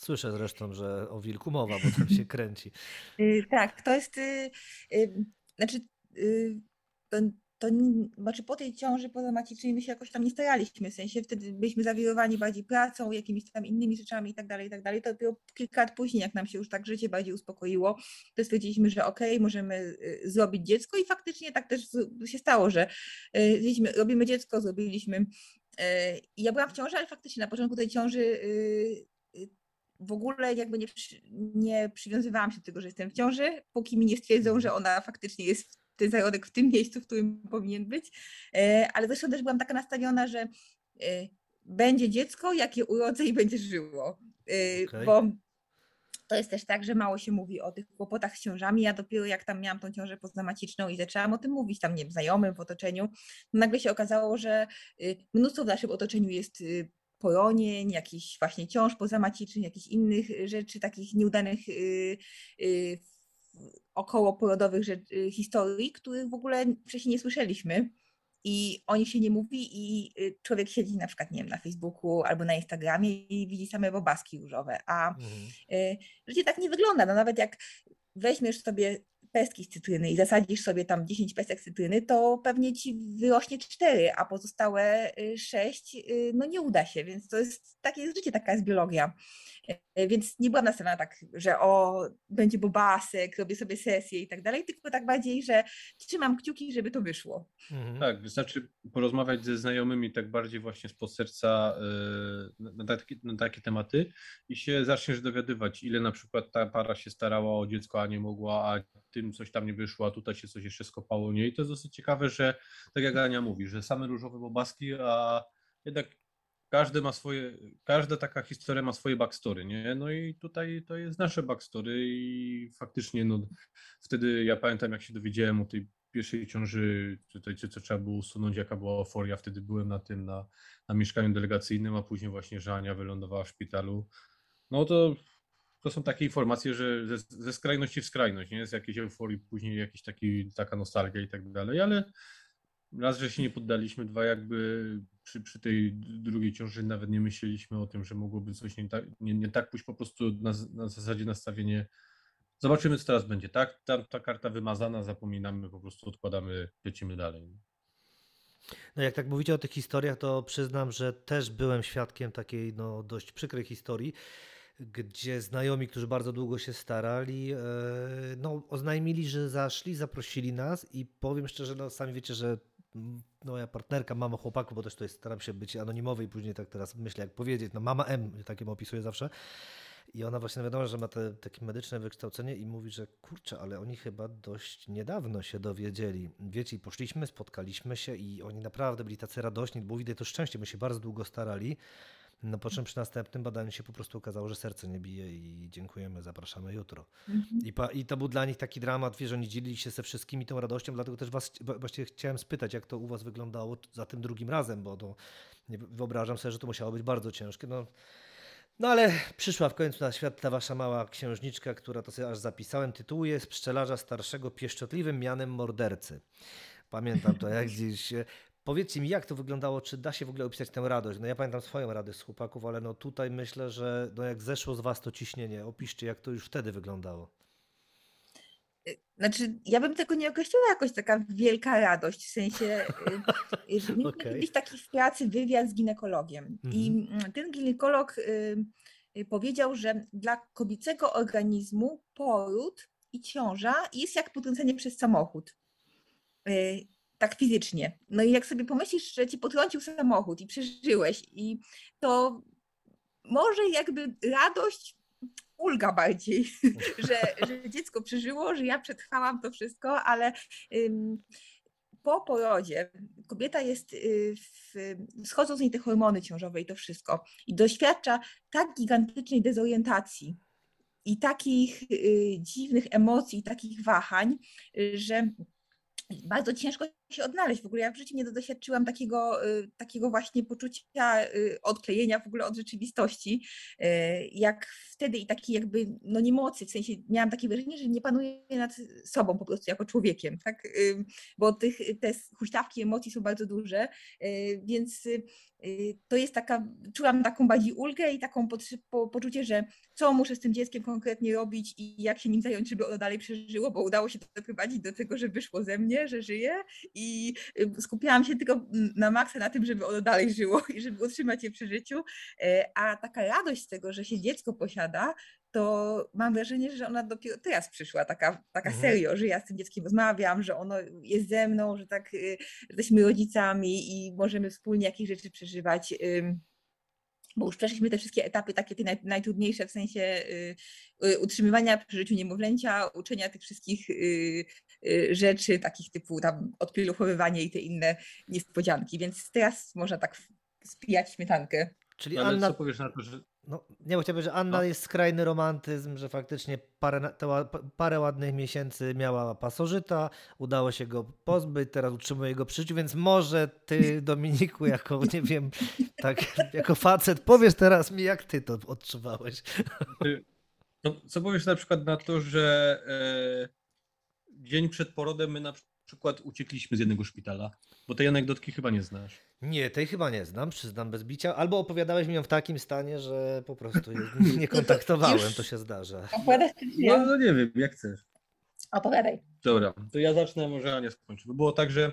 Słyszę zresztą, że o wilku mowa, bo tam się kręci. Y, Tak, to jest, y, y, znaczy, y, to, znaczy po tej ciąży pozamacicznej my się jakoś tam nie staraliśmy, w sensie wtedy byliśmy zawirowani bardziej pracą, jakimiś tam innymi rzeczami i tak dalej, i tak dalej. To dopiero kilka lat później, jak nam się już tak życie bardziej uspokoiło, to stwierdziliśmy, że okej, możemy y, zrobić dziecko i faktycznie tak też się stało, że y, robimy dziecko, zrobiliśmy. y, ja byłam w ciąży, ale faktycznie na początku tej ciąży w ogóle jakby nie, nie przywiązywałam się do tego, że jestem w ciąży, póki mi nie stwierdzą, że ona faktycznie jest ten zarodek w tym miejscu, w którym powinien być. E, Ale zresztą też byłam taka nastawiona, że e, będzie dziecko, jakie urodzę i będzie żyło. E, Okej. Bo to jest też tak, że mało się mówi o tych kłopotach z ciążami. Ja dopiero jak tam miałam tą ciążę poznamaciczną i zaczęłam o tym mówić tam, nie wiem, znajomym w otoczeniu, nagle się okazało, że y, mnóstwo w naszym otoczeniu jest y, poronień, jakichś właśnie ciąż pozamacicznych, jakichś innych rzeczy, takich nieudanych y, okołoporodowych rzecz- y, historii, których w ogóle wcześniej nie słyszeliśmy. I o nich się nie mówi i y, człowiek siedzi na przykład, nie wiem, na Facebooku albo na Instagramie i widzi same bobaski różowe, a Mhm. y, życie tak nie wygląda. No nawet jak weźmiesz sobie pestki z cytryny i zasadzisz sobie tam 10 pestek z cytryny, to pewnie ci wyrośnie 4, a pozostałe 6 no nie uda się, więc to jest takie jest życie, taka jest biologia. Y, Więc nie byłam nastawiona tak, że o, będzie bobasek, robię sobie sesję i tak dalej, tylko tak bardziej, że trzymam kciuki, żeby to wyszło. Mhm. Tak, wystarczy porozmawiać ze znajomymi tak bardziej właśnie spod serca y, na, takie, na takie tematy i się zaczniesz dowiadywać, ile na przykład ta para się starała o dziecko, a nie mogła, a tym coś tam nie wyszło, a tutaj się coś jeszcze skopało nie. I to jest dosyć ciekawe, że tak jak Ania mówi, że same różowe bobaski, a jednak każdy ma swoje, każda taka historia ma swoje backstory, nie? No i tutaj to jest nasze backstory i faktycznie no wtedy ja pamiętam jak się dowiedziałem o tej pierwszej ciąży, tutaj co, co trzeba było usunąć, jaka była euforia, wtedy byłem na tym, na, na mieszkaniu delegacyjnym, a później właśnie, że Ania wylądowała w szpitalu. No to, to są takie informacje, że ze, ze skrajności w skrajność, nie? Z jakiejś euforii, później jakiś taki, taka nostalgia i tak dalej, ale raz, że się nie poddaliśmy, dwa jakby przy, przy tej drugiej ciąży nawet nie myśleliśmy o tym, że mogłoby coś nie tak, nie, nie tak pójść, po prostu na, na zasadzie nastawienie Zobaczymy, co teraz będzie, tak? Ta, ta karta wymazana, zapominamy, po prostu odkładamy, lecimy dalej. No jak tak mówicie o tych historiach, to przyznam, że też byłem świadkiem takiej no, dość przykrej historii, gdzie znajomi, którzy bardzo długo się starali, e, no, oznajmili, że zaszli, zaprosili nas i powiem szczerze, no sami wiecie, że mm, no, moja partnerka, mama chłopaku, bo też tutaj staram się być anonimowy i później tak teraz myślę, jak powiedzieć, no mama M, takim opisuję zawsze. I ona właśnie no wiadomo, że ma te takie medyczne wykształcenie i mówi, że kurczę, ale oni chyba dość niedawno się dowiedzieli. Wiecie, i poszliśmy, spotkaliśmy się i oni naprawdę byli tacy radośni, bo widać to szczęście, my się bardzo długo starali. No po czym przy następnym badaniu się po prostu okazało, że serce nie bije i dziękujemy, zapraszamy jutro. I, pa, I to był dla nich taki dramat, wiesz, oni dzielili się ze wszystkimi tą radością, dlatego też was wa- właściwie chciałem spytać, jak to u was wyglądało za tym drugim razem, bo to nie wyobrażam sobie, że to musiało być bardzo ciężkie. No, no ale przyszła w końcu na świat ta wasza mała księżniczka, która to sobie aż zapisałem, tytułuje z pszczelarza starszego pieszczotliwym mianem mordercy. Pamiętam to jak gdzieś. e, Powiedzcie mi, jak to wyglądało, czy da się w ogóle opisać tę radość? No ja pamiętam swoją radość z chłopaków, ale no tutaj myślę, że no jak zeszło z was to ciśnienie, opiszcie jak to już wtedy wyglądało. Znaczy, ja bym tego nie określiła jakoś taka wielka radość, w sensie mieliśmy Okej. kiedyś taki w pracy wywiad z ginekologiem i mm, ten ginekolog y, y, powiedział, że dla kobiecego organizmu poród i ciąża jest jak potrącenie przez samochód. Y, Tak fizycznie. No i jak sobie pomyślisz, że ci potrącił samochód i przeżyłeś, i to może jakby radość, ulga bardziej, że, że dziecko przeżyło, że ja przetrwałam to wszystko, ale po porodzie kobieta jest, y, w, schodzą z niej te hormony ciążowe i to wszystko i doświadcza tak gigantycznej dezorientacji i takich y, dziwnych emocji, takich wahań, że bardzo ciężko się odnaleźć. W ogóle ja w życiu nie doświadczyłam takiego, y, takiego właśnie poczucia y, odklejenia w ogóle od rzeczywistości, y, jak wtedy i takiej jakby no niemocy, w sensie miałam takie wrażenie, że nie panuję nad sobą po prostu jako człowiekiem, tak? Bo tych, te huśtawki emocji są bardzo duże, więc to jest taka, czułam taką bardziej ulgę i taką potrze- po, poczucie, że co muszę z tym dzieckiem konkretnie robić i jak się nim zająć, żeby ono dalej przeżyło, bo udało się doprowadzić do tego, że wyszło ze mnie, że żyje i y, skupiałam się tylko mm, na maksa na tym, żeby ono dalej żyło i żeby utrzymać je przy życiu, E, a taka radość z tego, że się dziecko posiada, to mam wrażenie, że ona dopiero teraz przyszła, taka, taka Mhm. serio, że ja z tym dzieckiem rozmawiam, że ono jest ze mną, że tak y, że jesteśmy rodzicami i możemy wspólnie jakieś rzeczy przeżywać. Bo już przeszliśmy te wszystkie etapy, takie te naj, najtrudniejsze w sensie y, y, utrzymywania przy życiu niemowlęcia, uczenia tych wszystkich y, rzeczy, takich typu tam odpieluchowywanie i te inne niespodzianki. Więc teraz można tak spijać śmietankę. Czyli Ale Anna, co powiesz na to, że No, nie, bo chciałbym, że Anna No. jest skrajny romantyzm, że faktycznie parę, te parę ładnych miesięcy miała pasożyta, udało się go pozbyć, teraz utrzymuje go przy życiu, więc może ty, Dominiku, jako, nie wiem, tak, jako facet, powiesz teraz mi, jak ty to odczuwałeś. No, co powiesz na przykład na to, że e, dzień przed porodem my na przykład uciekliśmy z jednego szpitala? Bo tej anegdotki chyba nie znasz. Nie, tej chyba nie znam, przyznam bez bicia, albo opowiadałeś mi ją w takim stanie, że po prostu nie kontaktowałem, to się zdarza. Opowiadasz czy No, nie? no nie wiem, jak chcesz. Opowiadaj. Dobra, to ja zacznę, może Ania skończy. Bo było tak, że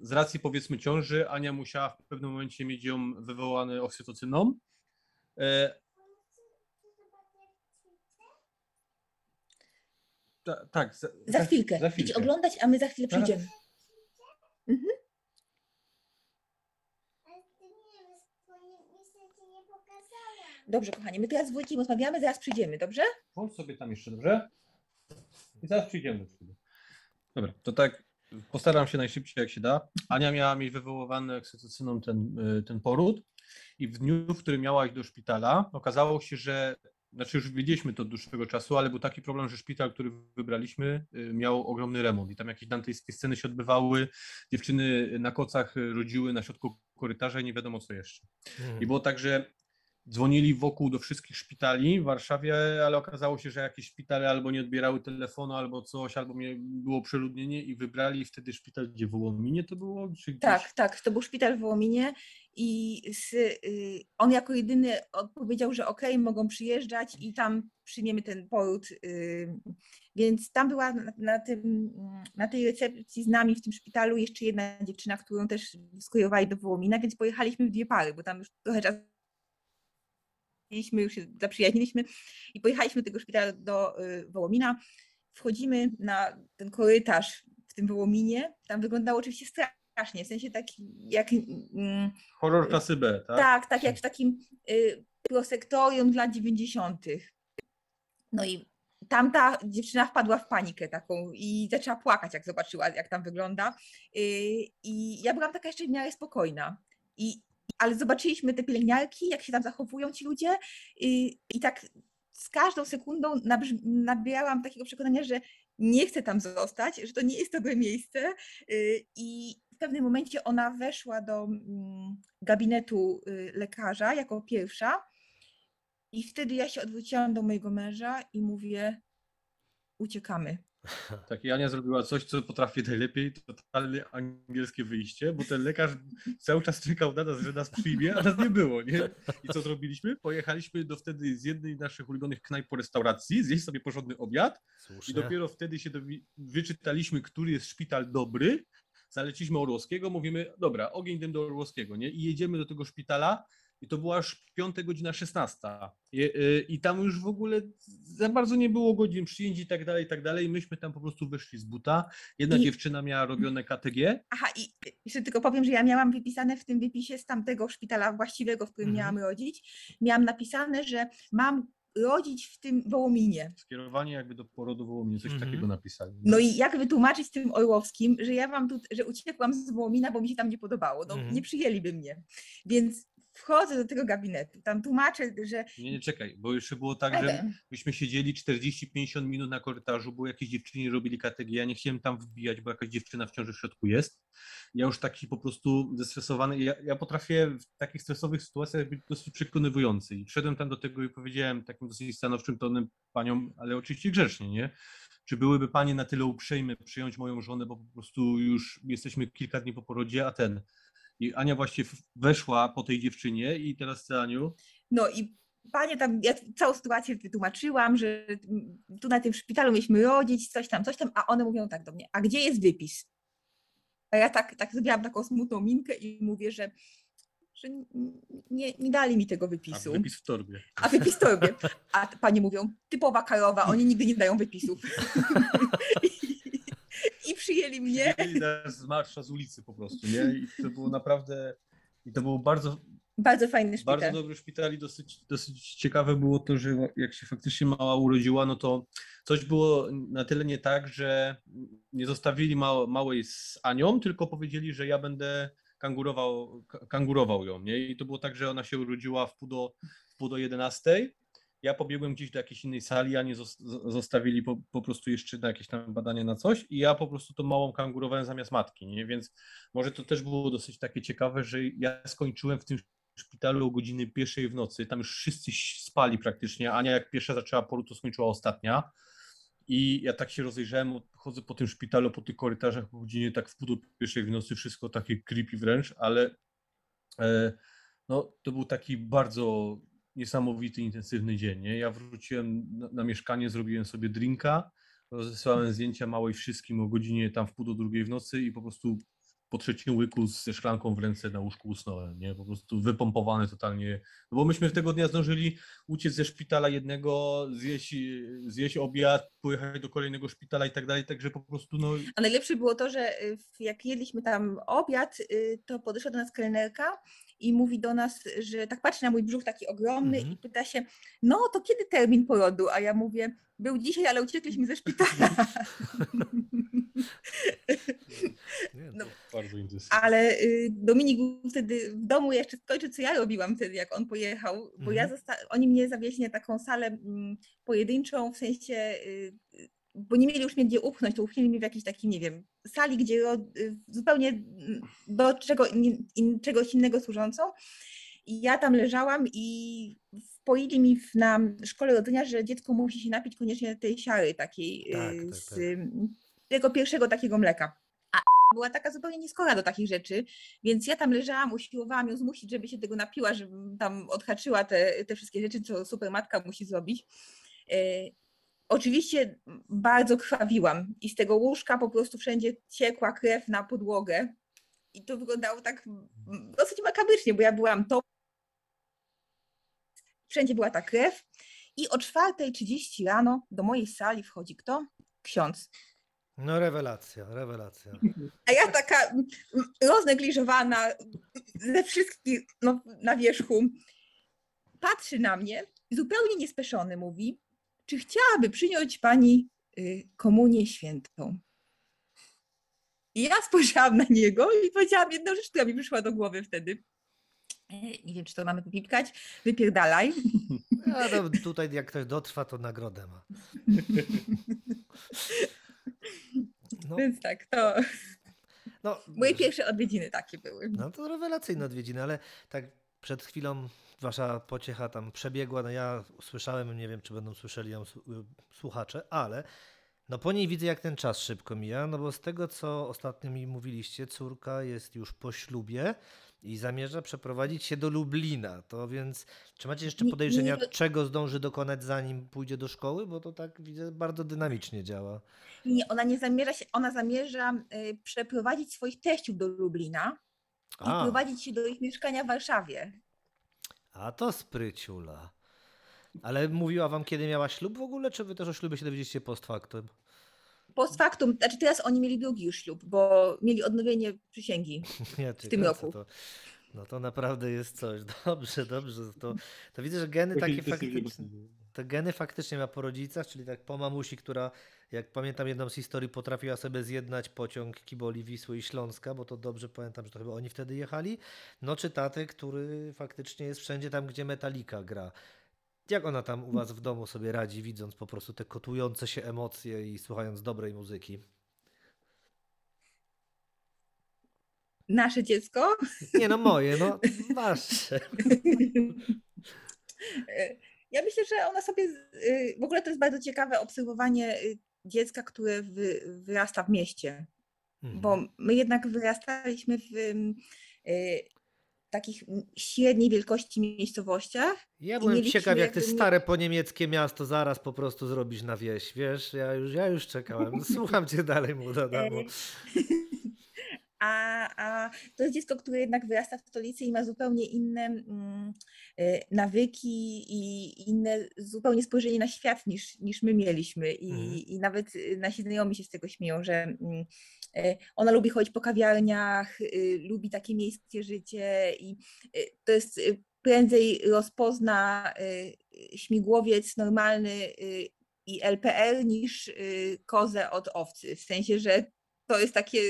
z racji powiedzmy ciąży, Ania musiała w pewnym momencie mieć ją wywołany oksytocyną. Ta, tak, za, Za chwilkę. Za Idź chwilkę. oglądać, a my za chwilę Zaraz. przyjdziemy. Pokazałam. Dobrze, kochanie, my teraz z Wojtkiem rozmawiamy, zaraz przyjdziemy, dobrze? Włącz sobie tam jeszcze, dobrze? I zaraz przyjdziemy do ciebie. Dobra, to tak postaram się najszybciej jak się da. Ania miała mieć wywoływany oksytocyną ten, y, ten poród i w dniu, w którym miała iść do szpitala, okazało się, że znaczy już wiedzieliśmy to od dłuższego czasu, ale był taki problem, że szpital, który wybraliśmy, y, miał ogromny remont i tam jakieś dantejskie sceny się odbywały, dziewczyny na kocach rodziły na środku korytarza i nie wiadomo co jeszcze. I było tak, że dzwonili wokół do wszystkich szpitali w Warszawie, ale okazało się, że jakieś szpitale albo nie odbierały telefonu, albo coś, albo było przeludnienie i wybrali wtedy szpital, gdzie w Wołominie to było? Czy gdzieś? Tak, tak, to był szpital w Wołominie i z, y, on jako jedyny odpowiedział, że okej, mogą przyjeżdżać i tam przyjmiemy ten poród. Y, więc tam była na, na, tym, na tej recepcji z nami w tym szpitalu jeszcze jedna dziewczyna, którą też skierowali do Wołomina, więc pojechaliśmy w dwie pary, bo tam już trochę czasu już się zaprzyjaźniliśmy i pojechaliśmy do tego szpitala do y, Wołomina. Wchodzimy na ten korytarz w tym Wołominie. Tam wyglądało oczywiście strasznie, w sensie taki jak mm, Horror klasy B, tak? tak, tak jak w takim y, prosektorium dla 90. No i tamta dziewczyna wpadła w panikę taką i zaczęła płakać, jak zobaczyła, jak tam wygląda. Y, I ja byłam taka jeszcze w miarę spokojna. I, ale zobaczyliśmy te pielęgniarki, jak się tam zachowują ci ludzie y, i tak z każdą sekundą nabierałam takiego przekonania, że nie chcę tam zostać, że to nie jest dobre miejsce. y, I pewnym momencie ona weszła do mm, gabinetu y, lekarza jako pierwsza. I wtedy ja się odwróciłam do mojego męża i mówię: Uciekamy. Tak, i Ania zrobiła coś, co potrafi najlepiej, totalnie angielskie wyjście, bo ten lekarz cały czas czekał na nas, że nas przyjmie, a nas nie było, nie? I co zrobiliśmy? Pojechaliśmy do wtedy z jednej z naszych ulubionych knajp po restauracji, zjeść sobie porządny obiad, I Słusznie. dopiero wtedy się dowi- wyczytaliśmy, który jest szpital dobry. Zaleciliśmy Orłowskiego, mówimy, dobra, ogień idziemy do Orłowskiego, nie? I jedziemy do tego szpitala. I to była aż 5 godzina 16. I, y, I tam już w ogóle za bardzo nie było godzin przyjęć i tak dalej, i tak dalej. Myśmy tam po prostu wyszli z buta. Jedna I- dziewczyna miała robione KTG. Aha, i jeszcze tylko powiem, że ja miałam wypisane w tym wypisie z tamtego szpitala właściwego, w którym Mhm. miałam rodzić, miałam napisane, że mam rodzić w tym Wołominie. Skierowanie jakby do porodu Wołominie, coś Mhm. takiego napisali. No i jak wytłumaczyć tym Orłowskim, że ja wam tu, że uciekłam z Wołomina, bo mi się tam nie podobało. No Mhm. nie przyjęliby mnie. Więc wchodzę do tego gabinetu, tam tłumaczę, że Nie, nie, czekaj, bo jeszcze było tak, że myśmy siedzieli 40-50 minut na korytarzu, bo jakieś dziewczyny robili KTG, ja nie chciałem tam wbijać, bo jakaś dziewczyna w ciąży w środku jest. Ja już taki po prostu zestresowany, ja, ja potrafię w takich stresowych sytuacjach być dosyć przekonywujący i wszedłem tam do tego i powiedziałem takim dosyć stanowczym tonem paniom, ale oczywiście grzecznie, nie? Czy byłyby panie na tyle uprzejme przyjąć moją żonę, bo po prostu już jesteśmy kilka dni po porodzie, a ten... I Ania właśnie w- weszła po tej dziewczynie i teraz ty, Aniu, No i panie tam, ja całą sytuację wytłumaczyłam, że tu na tym szpitalu mieliśmy rodzić, coś tam, coś tam, a one mówią tak do mnie, a gdzie jest wypis? A ja tak, tak zrobiłam taką smutną minkę i mówię, że, że nie, nie dali mi tego a wypisu. wypis w torbie. A wypis to robię. A panie mówią, typowa Karowa, oni nigdy nie dają wypisów. Przyjęli mnie. Z marsza z ulicy po prostu, nie? I to było naprawdę, i to był bardzo, Bardzo fajny szpital. bardzo dobry szpital i dosyć, dosyć ciekawe było to, że jak się faktycznie mała urodziła, no to coś było na tyle nie tak, że nie zostawili ma, małej z Anią, tylko powiedzieli, że ja będę kangurował, ka- kangurował ją, nie? I to było tak, że ona się urodziła w pół do, pół do 11. Ja pobiegłem gdzieś do jakiejś innej sali, a nie zostawili po, po prostu jeszcze na jakieś tam badanie na coś i ja po prostu tą małą kangurowałem zamiast matki, nie? Więc może to też było dosyć takie ciekawe, że ja skończyłem w tym szpitalu o godziny pierwszej w nocy, tam już wszyscy spali praktycznie, Ania jak pierwsza zaczęła poród, to skończyła ostatnia i ja tak się rozejrzałem, chodzę po tym szpitalu, po tych korytarzach po godzinie tak w pół do pierwszej w nocy, wszystko takie creepy wręcz, ale e, no, to był taki bardzo niesamowity, intensywny dzień. Nie? Ja wróciłem na, na mieszkanie, zrobiłem sobie drinka, rozesłałem zdjęcia małej wszystkim o godzinie tam w pół do drugiej w nocy i po prostu po trzecim łyku ze szklanką w ręce na łóżku usnąłem, nie? Po prostu wypompowany totalnie. No bo myśmy tego dnia zdążyli uciec ze szpitala jednego, zjeść, zjeść obiad, pojechać do kolejnego szpitala i tak dalej, także po prostu no A najlepsze było to, że y, jak jedliśmy tam obiad, y, to podeszła do nas kelnerka i mówi do nas, że tak patrzy na mój brzuch taki ogromny Mhm. i pyta się, no to kiedy termin porodu? A ja mówię, był dzisiaj, ale uciekliśmy ze szpitala. No. Ale y, Dominik był wtedy w domu jeszcze skończył, co ja robiłam wtedy, jak on pojechał, bo ja Mhm. zosta- oni mnie zawieźli na taką salę mm, pojedynczą, w sensie, y, bo nie mieli już mnie gdzie upchnąć, to upchnęli mnie w jakiejś takiej, nie wiem, sali, gdzie y, zupełnie mm, do czego, in, czegoś innego służącą. I ja tam leżałam i wpoili mi w, na szkole rodzenia, że dziecko musi się napić koniecznie tej siary takiej Tak, y, tak, z tak. y, tego pierwszego takiego mleka. A była taka zupełnie nieskora do takich rzeczy, więc ja tam leżałam, usiłowałam ją zmusić, żeby się tego napiła, żeby tam odhaczyła te, te wszystkie rzeczy, co supermatka musi zrobić. Oczywiście bardzo krwawiłam i z tego łóżka po prostu wszędzie ciekła krew na podłogę. I to wyglądało tak dosyć makabrycznie, bo ja byłam to. Wszędzie była ta krew. I o 4.30 rano do mojej sali wchodzi kto? Ksiądz. No rewelacja, rewelacja. A ja taka roznegliżowana ze wszystkich no, na wierzchu, patrzy na mnie, zupełnie niespeszony mówi, czy chciałaby przyjąć pani y, komunię świętą? I ja spojrzałam na niego i powiedziałam jedną rzecz, która mi przyszła do głowy wtedy. E, Nie wiem, czy to mamy popipkać. Wypierdalaj. A to tutaj jak ktoś dotrwa, to nagrodę ma. No, Więc tak, to no, moje pierwsze odwiedziny takie były. No to rewelacyjne odwiedziny, ale tak przed chwilą wasza pociecha tam przebiegła, no ja słyszałem, nie wiem czy będą słyszeli ją y, słuchacze, ale no po niej widzę jak ten czas szybko mija, no bo z tego co ostatnio mi mówiliście, córka jest już po ślubie i zamierza przeprowadzić się do Lublina, to więc czy macie jeszcze Nie- podejrzenia, nie- czego zdąży dokonać zanim pójdzie do szkoły, bo to tak widzę bardzo dynamicznie działa. Nie, ona nie zamierza się, ona zamierza y, przeprowadzić swoich teściów do Lublina i A. prowadzić się do ich mieszkania w Warszawie. A to spryciula. Ale mówiła wam, kiedy miała ślub w ogóle, czy wy też o ślubie się dowiedzieliście post factum? Post factum, znaczy teraz oni mieli drugi już ślub, bo mieli odnowienie przysięgi. Nie, W tym roku. To, no to naprawdę jest coś. Dobrze, dobrze. To, to widzę, że geny takie faktycznie, te geny faktycznie ma po rodzicach, czyli tak po mamusi, która, jak pamiętam jedną z historii, potrafiła sobie zjednać pociąg Kiboli, Wisły i Śląska, bo to dobrze pamiętam, że to chyba oni wtedy jechali. No czy tatę, który faktycznie jest wszędzie tam, gdzie Metallica gra. Jak ona tam u was w domu sobie radzi, widząc po prostu te kotujące się emocje i słuchając dobrej muzyki? Nasze dziecko. Nie no moje, no wasze. Ja myślę, że ona sobie. y, W ogóle to jest bardzo ciekawe obserwowanie y, dziecka, które wy, wyrasta w mieście. Bo Mhm. my jednak wyrastaliśmy w ym, y, takich średniej wielkości miejscowościach. Ja byłem ciekaw, jak te stare poniemieckie miasto zaraz po prostu zrobisz na wieś, wiesz? Ja już, ja już czekałem. Słucham cię dalej, młoda damo. A, a to jest dziecko, które jednak wyrasta w stolicy i ma zupełnie inne mm, e, nawyki i inne zupełnie spojrzenie na świat niż, niż my mieliśmy. I, Mhm. I nawet y, nasi znajomi się z tego śmieją, że mm, e, ona lubi chodzić po kawiarniach, y, lubi takie miejskie życie i y, to jest y, prędzej rozpozna y, śmigłowiec normalny y, i LPR niż y, kozę od owcy. W sensie, że to jest takie,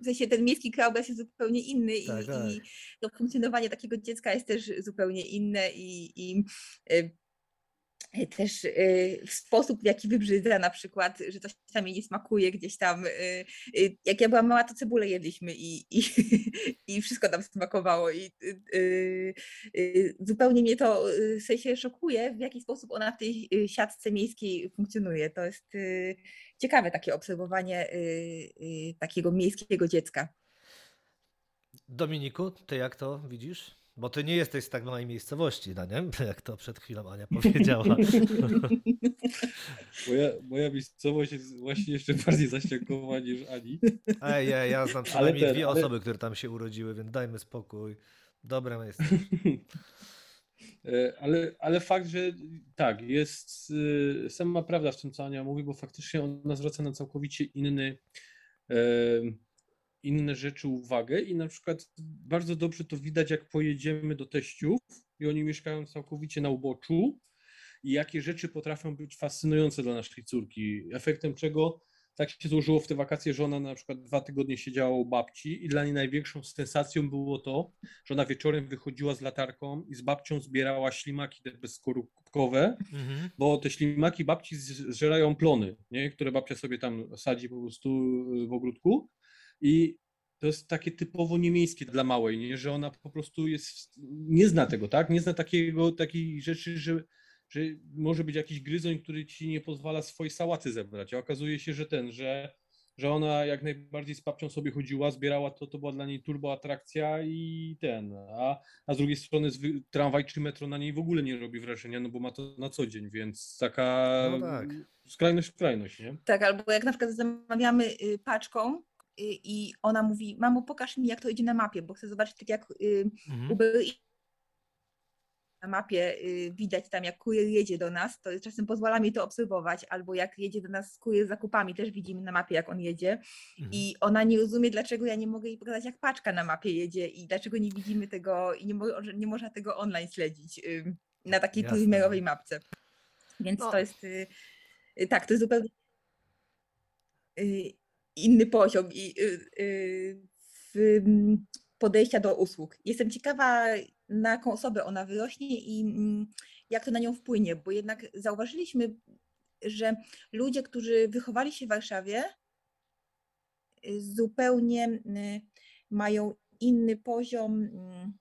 w sensie ten miejski krajobraz jest zupełnie inny i, Tak, tak. i to funkcjonowanie takiego dziecka jest też zupełnie inne i, i y, też y, w sposób, w jaki wybrzydza na przykład, że coś tam jej nie smakuje gdzieś tam. y, y, Jak ja byłam mała, to cebulę jedliśmy i, i, i wszystko tam smakowało i y, y, y, zupełnie mnie to y, w sensie szokuje, w jaki sposób ona w tej y, siatce miejskiej funkcjonuje. To jest y, ciekawe takie obserwowanie y, y, takiego miejskiego dziecka. Dominiku, ty jak to widzisz? Bo ty nie jesteś z tak małej miejscowości, no nie? Jak to przed chwilą Ania powiedziała. Moja, moja miejscowość jest właśnie jeszcze bardziej zaściankowa niż Ani. Ej, ej, ja znam przynajmniej ten, dwie ale- osoby, które tam się urodziły, więc dajmy spokój. Dobre miejsce. E, Ale, ale fakt, że tak, jest y, sama prawda w tym, co Ania mówi, bo faktycznie ona zwraca na całkowicie inny, e, inne rzeczy uwagę i na przykład bardzo dobrze to widać, jak pojedziemy do teściów i oni mieszkają całkowicie na uboczu i jakie rzeczy potrafią być fascynujące dla naszej córki, efektem czego tak się złożyło w te wakacje, że ona na przykład dwa tygodnie siedziała u babci i dla niej największą sensacją było to, że ona wieczorem wychodziła z latarką i z babcią zbierała ślimaki te bezskorupkowe, Mhm. bo te ślimaki babci zżerają plony, nie? które babcia sobie tam sadzi po prostu w ogródku i to jest takie typowo niemiejskie dla małej, nie? że ona po prostu jest, nie zna tego, tak? Nie zna takiego, takiej rzeczy, że, że może być jakiś gryzoń, który ci nie pozwala swojej sałaty zebrać, a okazuje się, że ten, że, że ona jak najbardziej z babcią sobie chodziła, zbierała to, to była dla niej turbo atrakcja i ten, a, a z drugiej strony tramwaj czy metro na niej w ogóle nie robi wrażenia, no bo ma to na co dzień, więc taka No tak. skrajność w skrajność, nie? Tak, albo jak na przykład zamawiamy y, paczką i ona mówi, mamo pokaż mi jak to idzie na mapie, bo chcę zobaczyć tak jak y, Mhm. Uber na mapie y, widać tam jak kurier jedzie do nas, to czasem pozwala mi to obserwować, albo jak jedzie do nas kurier z zakupami, też widzimy na mapie jak on jedzie Mhm. i ona nie rozumie dlaczego ja nie mogę jej pokazać jak paczka na mapie jedzie i dlaczego nie widzimy tego i nie, mo nie można tego online śledzić y, na takiej trójwymiarowej mapce. Więc No. to jest y, y, tak, to jest zupełnie y, inny poziom i y, y, w, mm, podejścia do usług. Jestem ciekawa, na jaką osobę ona wyrośnie i mm, jak to na nią wpłynie, bo jednak zauważyliśmy, że ludzie, którzy wychowali się w Warszawie, y, zupełnie mają inny poziom. mm,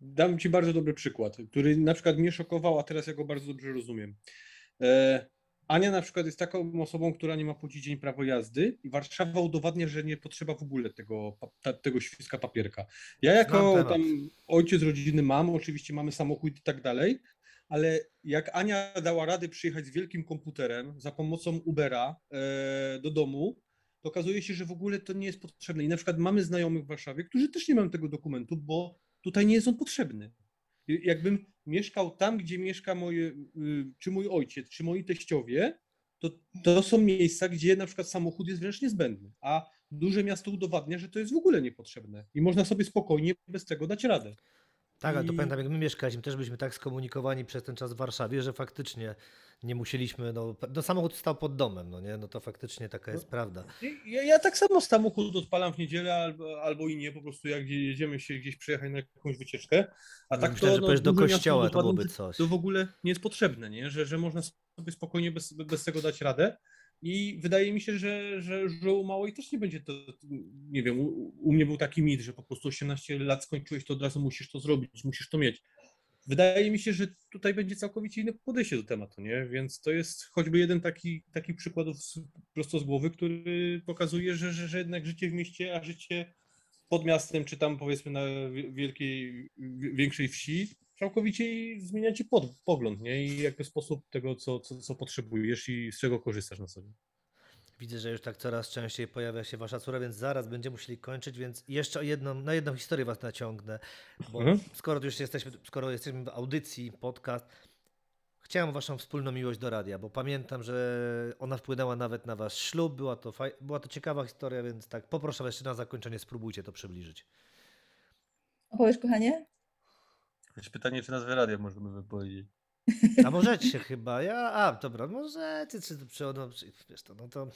Dam Ci bardzo dobry przykład, który na przykład mnie szokował, a teraz ja go bardzo dobrze rozumiem. E, Ania na przykład jest taką osobą, która nie ma po dzień prawo jazdy i Warszawa udowadnia, że nie potrzeba w ogóle tego, ta, tego świska papierka. Ja jako tam ojciec rodziny mam, oczywiście mamy samochód i tak dalej, ale jak Ania dała radę przyjechać z wielkim komputerem za pomocą Ubera e, do domu, to okazuje się, że w ogóle to nie jest potrzebne. I na przykład mamy znajomych w Warszawie, którzy też nie mają tego dokumentu, bo tutaj nie jest on potrzebny. I Jakbym mieszkał tam, gdzie mieszka moje, y, czy mój ojciec, czy moi teściowie, to, to są miejsca, gdzie na przykład samochód jest wręcz niezbędny, a duże miasto udowadnia, że to jest w ogóle niepotrzebne i można sobie spokojnie bez tego dać radę. Tak, ale to I- pamiętam, jak my mieszkaliśmy, też byliśmy tak skomunikowani przez ten czas w Warszawie, że faktycznie nie musieliśmy, no, no samochód stał pod domem, no nie, no to faktycznie taka jest prawda. Ja, ja tak samo samochód odpalam w niedzielę albo, albo i nie, po prostu jak gdzie jedziemy się gdzieś przejechać na jakąś wycieczkę, a No, tak że to, powiesz do duże miasta kościoła, to byłoby że coś. To w ogóle nie jest potrzebne, nie? Że, że można sobie spokojnie bez, bez tego dać radę. I wydaje mi się, że, że, że u małej też nie będzie to, nie wiem, u, u mnie był taki mit, że po prostu 18 lat skończyłeś, to od razu musisz to zrobić, musisz to mieć. Wydaje mi się, że tutaj będzie całkowicie inne podejście do tematu, nie? Więc to jest choćby jeden taki, taki przykładów z, prosto z głowy, który pokazuje, że, że, że jednak życie w mieście, a życie pod miastem, czy tam powiedzmy na wi- wielkiej, wi- większej wsi, całkowicie zmienia ci pod, pogląd, nie? I jakby sposób tego, co, co, co potrzebujesz i z czego korzystasz na co dzień. Widzę, że już tak coraz częściej pojawia się wasza córa, więc zaraz będziemy musieli kończyć, więc jeszcze jedną, na jedną historię was naciągnę, bo Mhm. skoro już jesteśmy, skoro jesteśmy w audycji, podcast, chciałem waszą wspólną miłość do radia, bo pamiętam, że ona wpłynęła nawet na wasz ślub, była to, faj, była to ciekawa historia, więc tak poproszę was jeszcze na zakończenie, spróbujcie to przybliżyć. Opowiesz, kochanie? Choć pytanie, czy nazwę radia możemy wypowiedzieć. A możecie chyba, ja, a dobra, możecie, czy, ono, czy, wiesz to, no to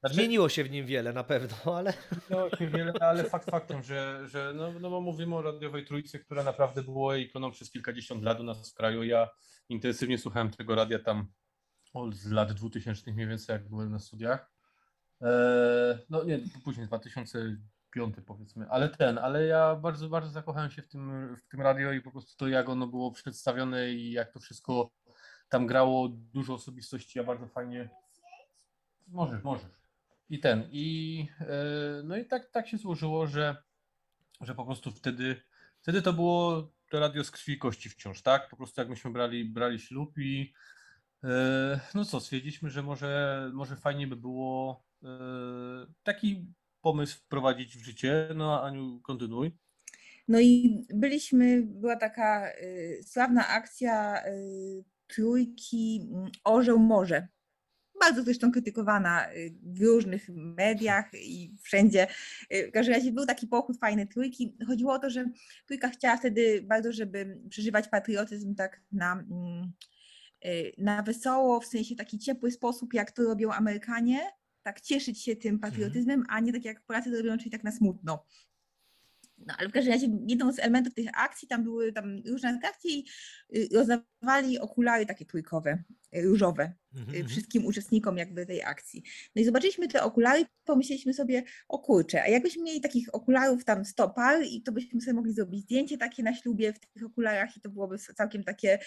Znaczy, Zmieniło się w nim wiele na pewno, ale Zmieniło się wiele, ale fakt faktem, że, że no, no bo mówimy o radiowej trójce, która naprawdę była ikoną przez kilkadziesiąt lat u nas w kraju. Ja intensywnie słuchałem tego radia tam od z lat 2000 mniej więcej, jak byłem na studiach. Eee, no nie, później 2005 powiedzmy, ale ten, ale ja bardzo, bardzo zakochałem się w tym, w tym radio i po prostu to jak ono było przedstawione i jak to wszystko tam grało, dużo osobistości, ja bardzo fajnie... Możesz, możesz. I ten, i e, no i tak, tak się złożyło, że, że po prostu wtedy, wtedy to było to radio z krwi i kości wciąż, tak? Po prostu jak myśmy brali, brali ślub i e, no co, stwierdziliśmy, że może, może fajnie by było e, taki pomysł wprowadzić w życie. No Aniu, kontynuuj. No i byliśmy, była taka y, sławna akcja y, trójki mm, Orzeł Morze. Bardzo zresztą krytykowana y, w różnych mediach i wszędzie. Y, W każdym razie był taki pochód fajny trójki. Chodziło o to, że trójka chciała wtedy bardzo, żeby przeżywać patriotyzm tak na, mm, y, na wesoło, w sensie taki ciepły sposób, jak to robią Amerykanie. Tak cieszyć się tym patriotyzmem, a nie tak jak Polacy to robią, czyli tak na smutno. No, ale w każdym razie jedną z elementów tych akcji, tam były tam różne atrakcje i y, rozdawali okulary takie trójkowe, y, różowe Mhm, y, mhm. wszystkim uczestnikom jakby tej akcji. No i zobaczyliśmy te okulary pomyśleliśmy sobie, o kurczę, a jakbyśmy mieli takich okularów tam 100 par i to byśmy sobie mogli zrobić zdjęcie takie na ślubie w tych okularach i to byłoby całkiem takie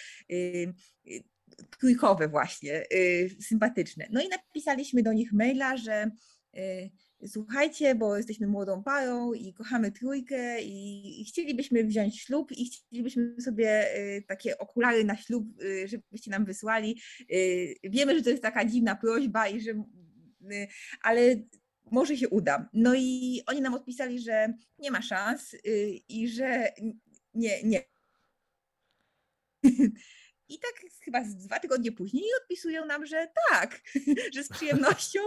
trójkowe właśnie, y, sympatyczne. No i napisaliśmy do nich maila, że y, słuchajcie, bo jesteśmy młodą parą i kochamy trójkę i, chcielibyśmy wziąć ślub i chcielibyśmy sobie y, takie okulary na ślub, żebyście nam wysłali. Wiemy, że to jest taka dziwna prośba i że ale może się uda. No i oni nam odpisali, że nie ma szans i że nie, nie. I tak chyba dwa tygodnie później odpisują nam, że tak, że z przyjemnością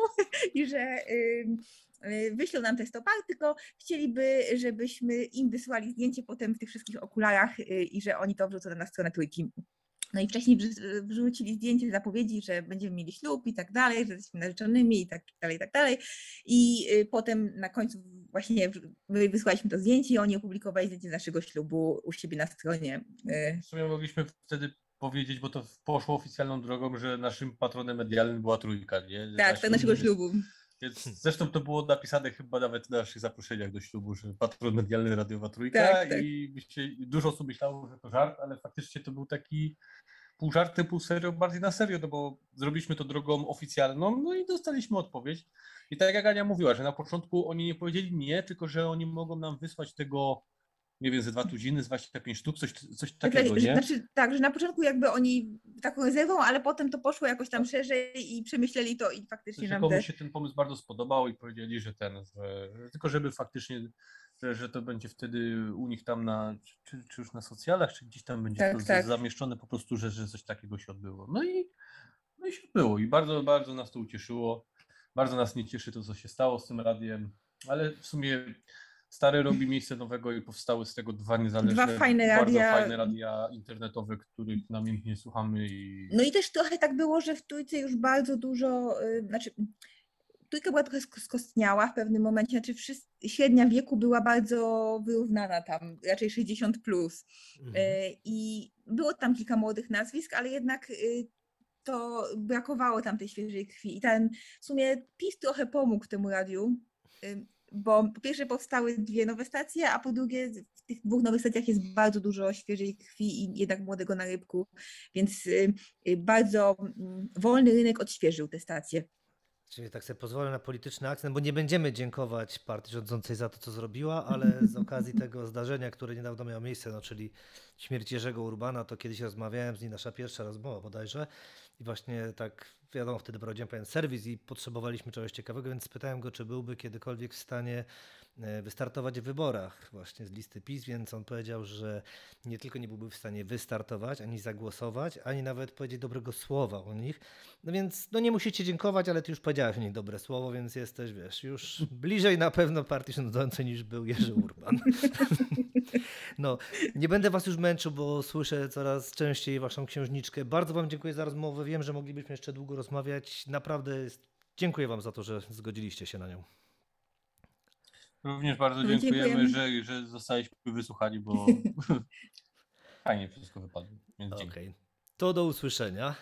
i że y, wyślą nam te stopar, tylko chcieliby, żebyśmy im wysłali zdjęcie potem w tych wszystkich okularach y, i że oni to wrzucą na stronę trójki. No i wcześniej wrzu- wrzucili zdjęcie zapowiedzi, że będziemy mieli ślub i tak dalej, że jesteśmy narzeczonymi i tak dalej, i tak dalej. I y, potem na końcu właśnie my wysłaliśmy to zdjęcie i oni opublikowali zdjęcie naszego ślubu u siebie na stronie. W sumie mogliśmy wtedy powiedzieć, bo to poszło oficjalną drogą, że naszym patronem medialnym była trójka, nie? Tak, nasz tak, naszego ślub- ślubu. Więc zresztą to było napisane chyba nawet na naszych zaproszeniach do ślubu, że patron medialny Radiowa Trójka Tak, tak. i myślę, dużo osób myślało, że to żart, ale faktycznie to był taki pół żart, pół serio, bardziej na serio, no bo zrobiliśmy to drogą oficjalną, no i dostaliśmy odpowiedź. I tak jak Ania mówiła, że na początku oni nie powiedzieli nie, tylko że oni mogą nam wysłać tego, nie wiem, ze dwa tuziny, z 25 sztuk, coś, coś takiego, Że- nie? Znaczy, tak, że na początku jakby oni taką rezerwą, ale potem to poszło jakoś tam szerzej i przemyśleli to i faktycznie że nam komuś te... się ten pomysł bardzo spodobał i powiedzieli, że ten, że, tylko żeby faktycznie, że, że to będzie wtedy u nich tam na, czy, czy już na socjalach, czy gdzieś tam będzie Tak, to tak. zamieszczone po prostu, że, że coś takiego się odbyło. No i, no i się odbyło i bardzo, bardzo nas to ucieszyło. Bardzo nas nie cieszy to, co się stało z tym radiem, ale w sumie stare robi miejsce nowego i powstały z tego dwa niezależne, Dwa fajne bardzo radia. fajne radia internetowe, których namiętnie słuchamy i No i też trochę tak było, że w trójce już bardzo dużo, y, znaczy trójka była trochę sk- skostniała w pewnym momencie, znaczy wszyscy, średnia wieku była bardzo wyrównana tam, raczej 60 plus. Mhm. E, I było tam kilka młodych nazwisk, ale jednak y, to brakowało tam tej świeżej krwi. I ten w sumie PiS trochę pomógł temu radiu, y, bo po pierwsze powstały dwie nowe stacje, a po drugie w tych dwóch nowych stacjach jest bardzo dużo świeżej krwi i jednak młodego na rybku, więc y, y, bardzo mm, wolny rynek odświeżył te stacje. Czyli tak sobie pozwolę na polityczny akcent, bo nie będziemy dziękować partii rządzącej za to, co zrobiła, ale z okazji tego zdarzenia, które niedawno miało miejsce, no, czyli śmierć Jerzego Urbana, to kiedyś rozmawiałem z nim, nasza pierwsza rozmowa bodajże i właśnie tak, wiadomo, wtedy prowadziłem pewien serwis i potrzebowaliśmy czegoś ciekawego, więc spytałem go, czy byłby kiedykolwiek w stanie e, wystartować w wyborach właśnie z listy PiS, więc on powiedział, że nie tylko nie byłby w stanie wystartować, ani zagłosować, ani nawet powiedzieć dobrego słowa o nich, no więc no nie musicie dziękować, ale ty już powiedziałeś o nich dobre słowo, więc jesteś, wiesz, już bliżej na pewno partii rządzącej niż był Jerzy Urban. No, nie będę was już męczył, bo słyszę coraz częściej waszą księżniczkę. Bardzo wam dziękuję za rozmowę. Wiem, że moglibyśmy jeszcze długo rozmawiać. Naprawdę Dziękuję Wam za to, że zgodziliście się na nią. Również bardzo No, dziękujemy, dziękujemy. że, że zostaliśmy wysłuchani, bo fajnie wszystko wypadło. Okej. To do usłyszenia.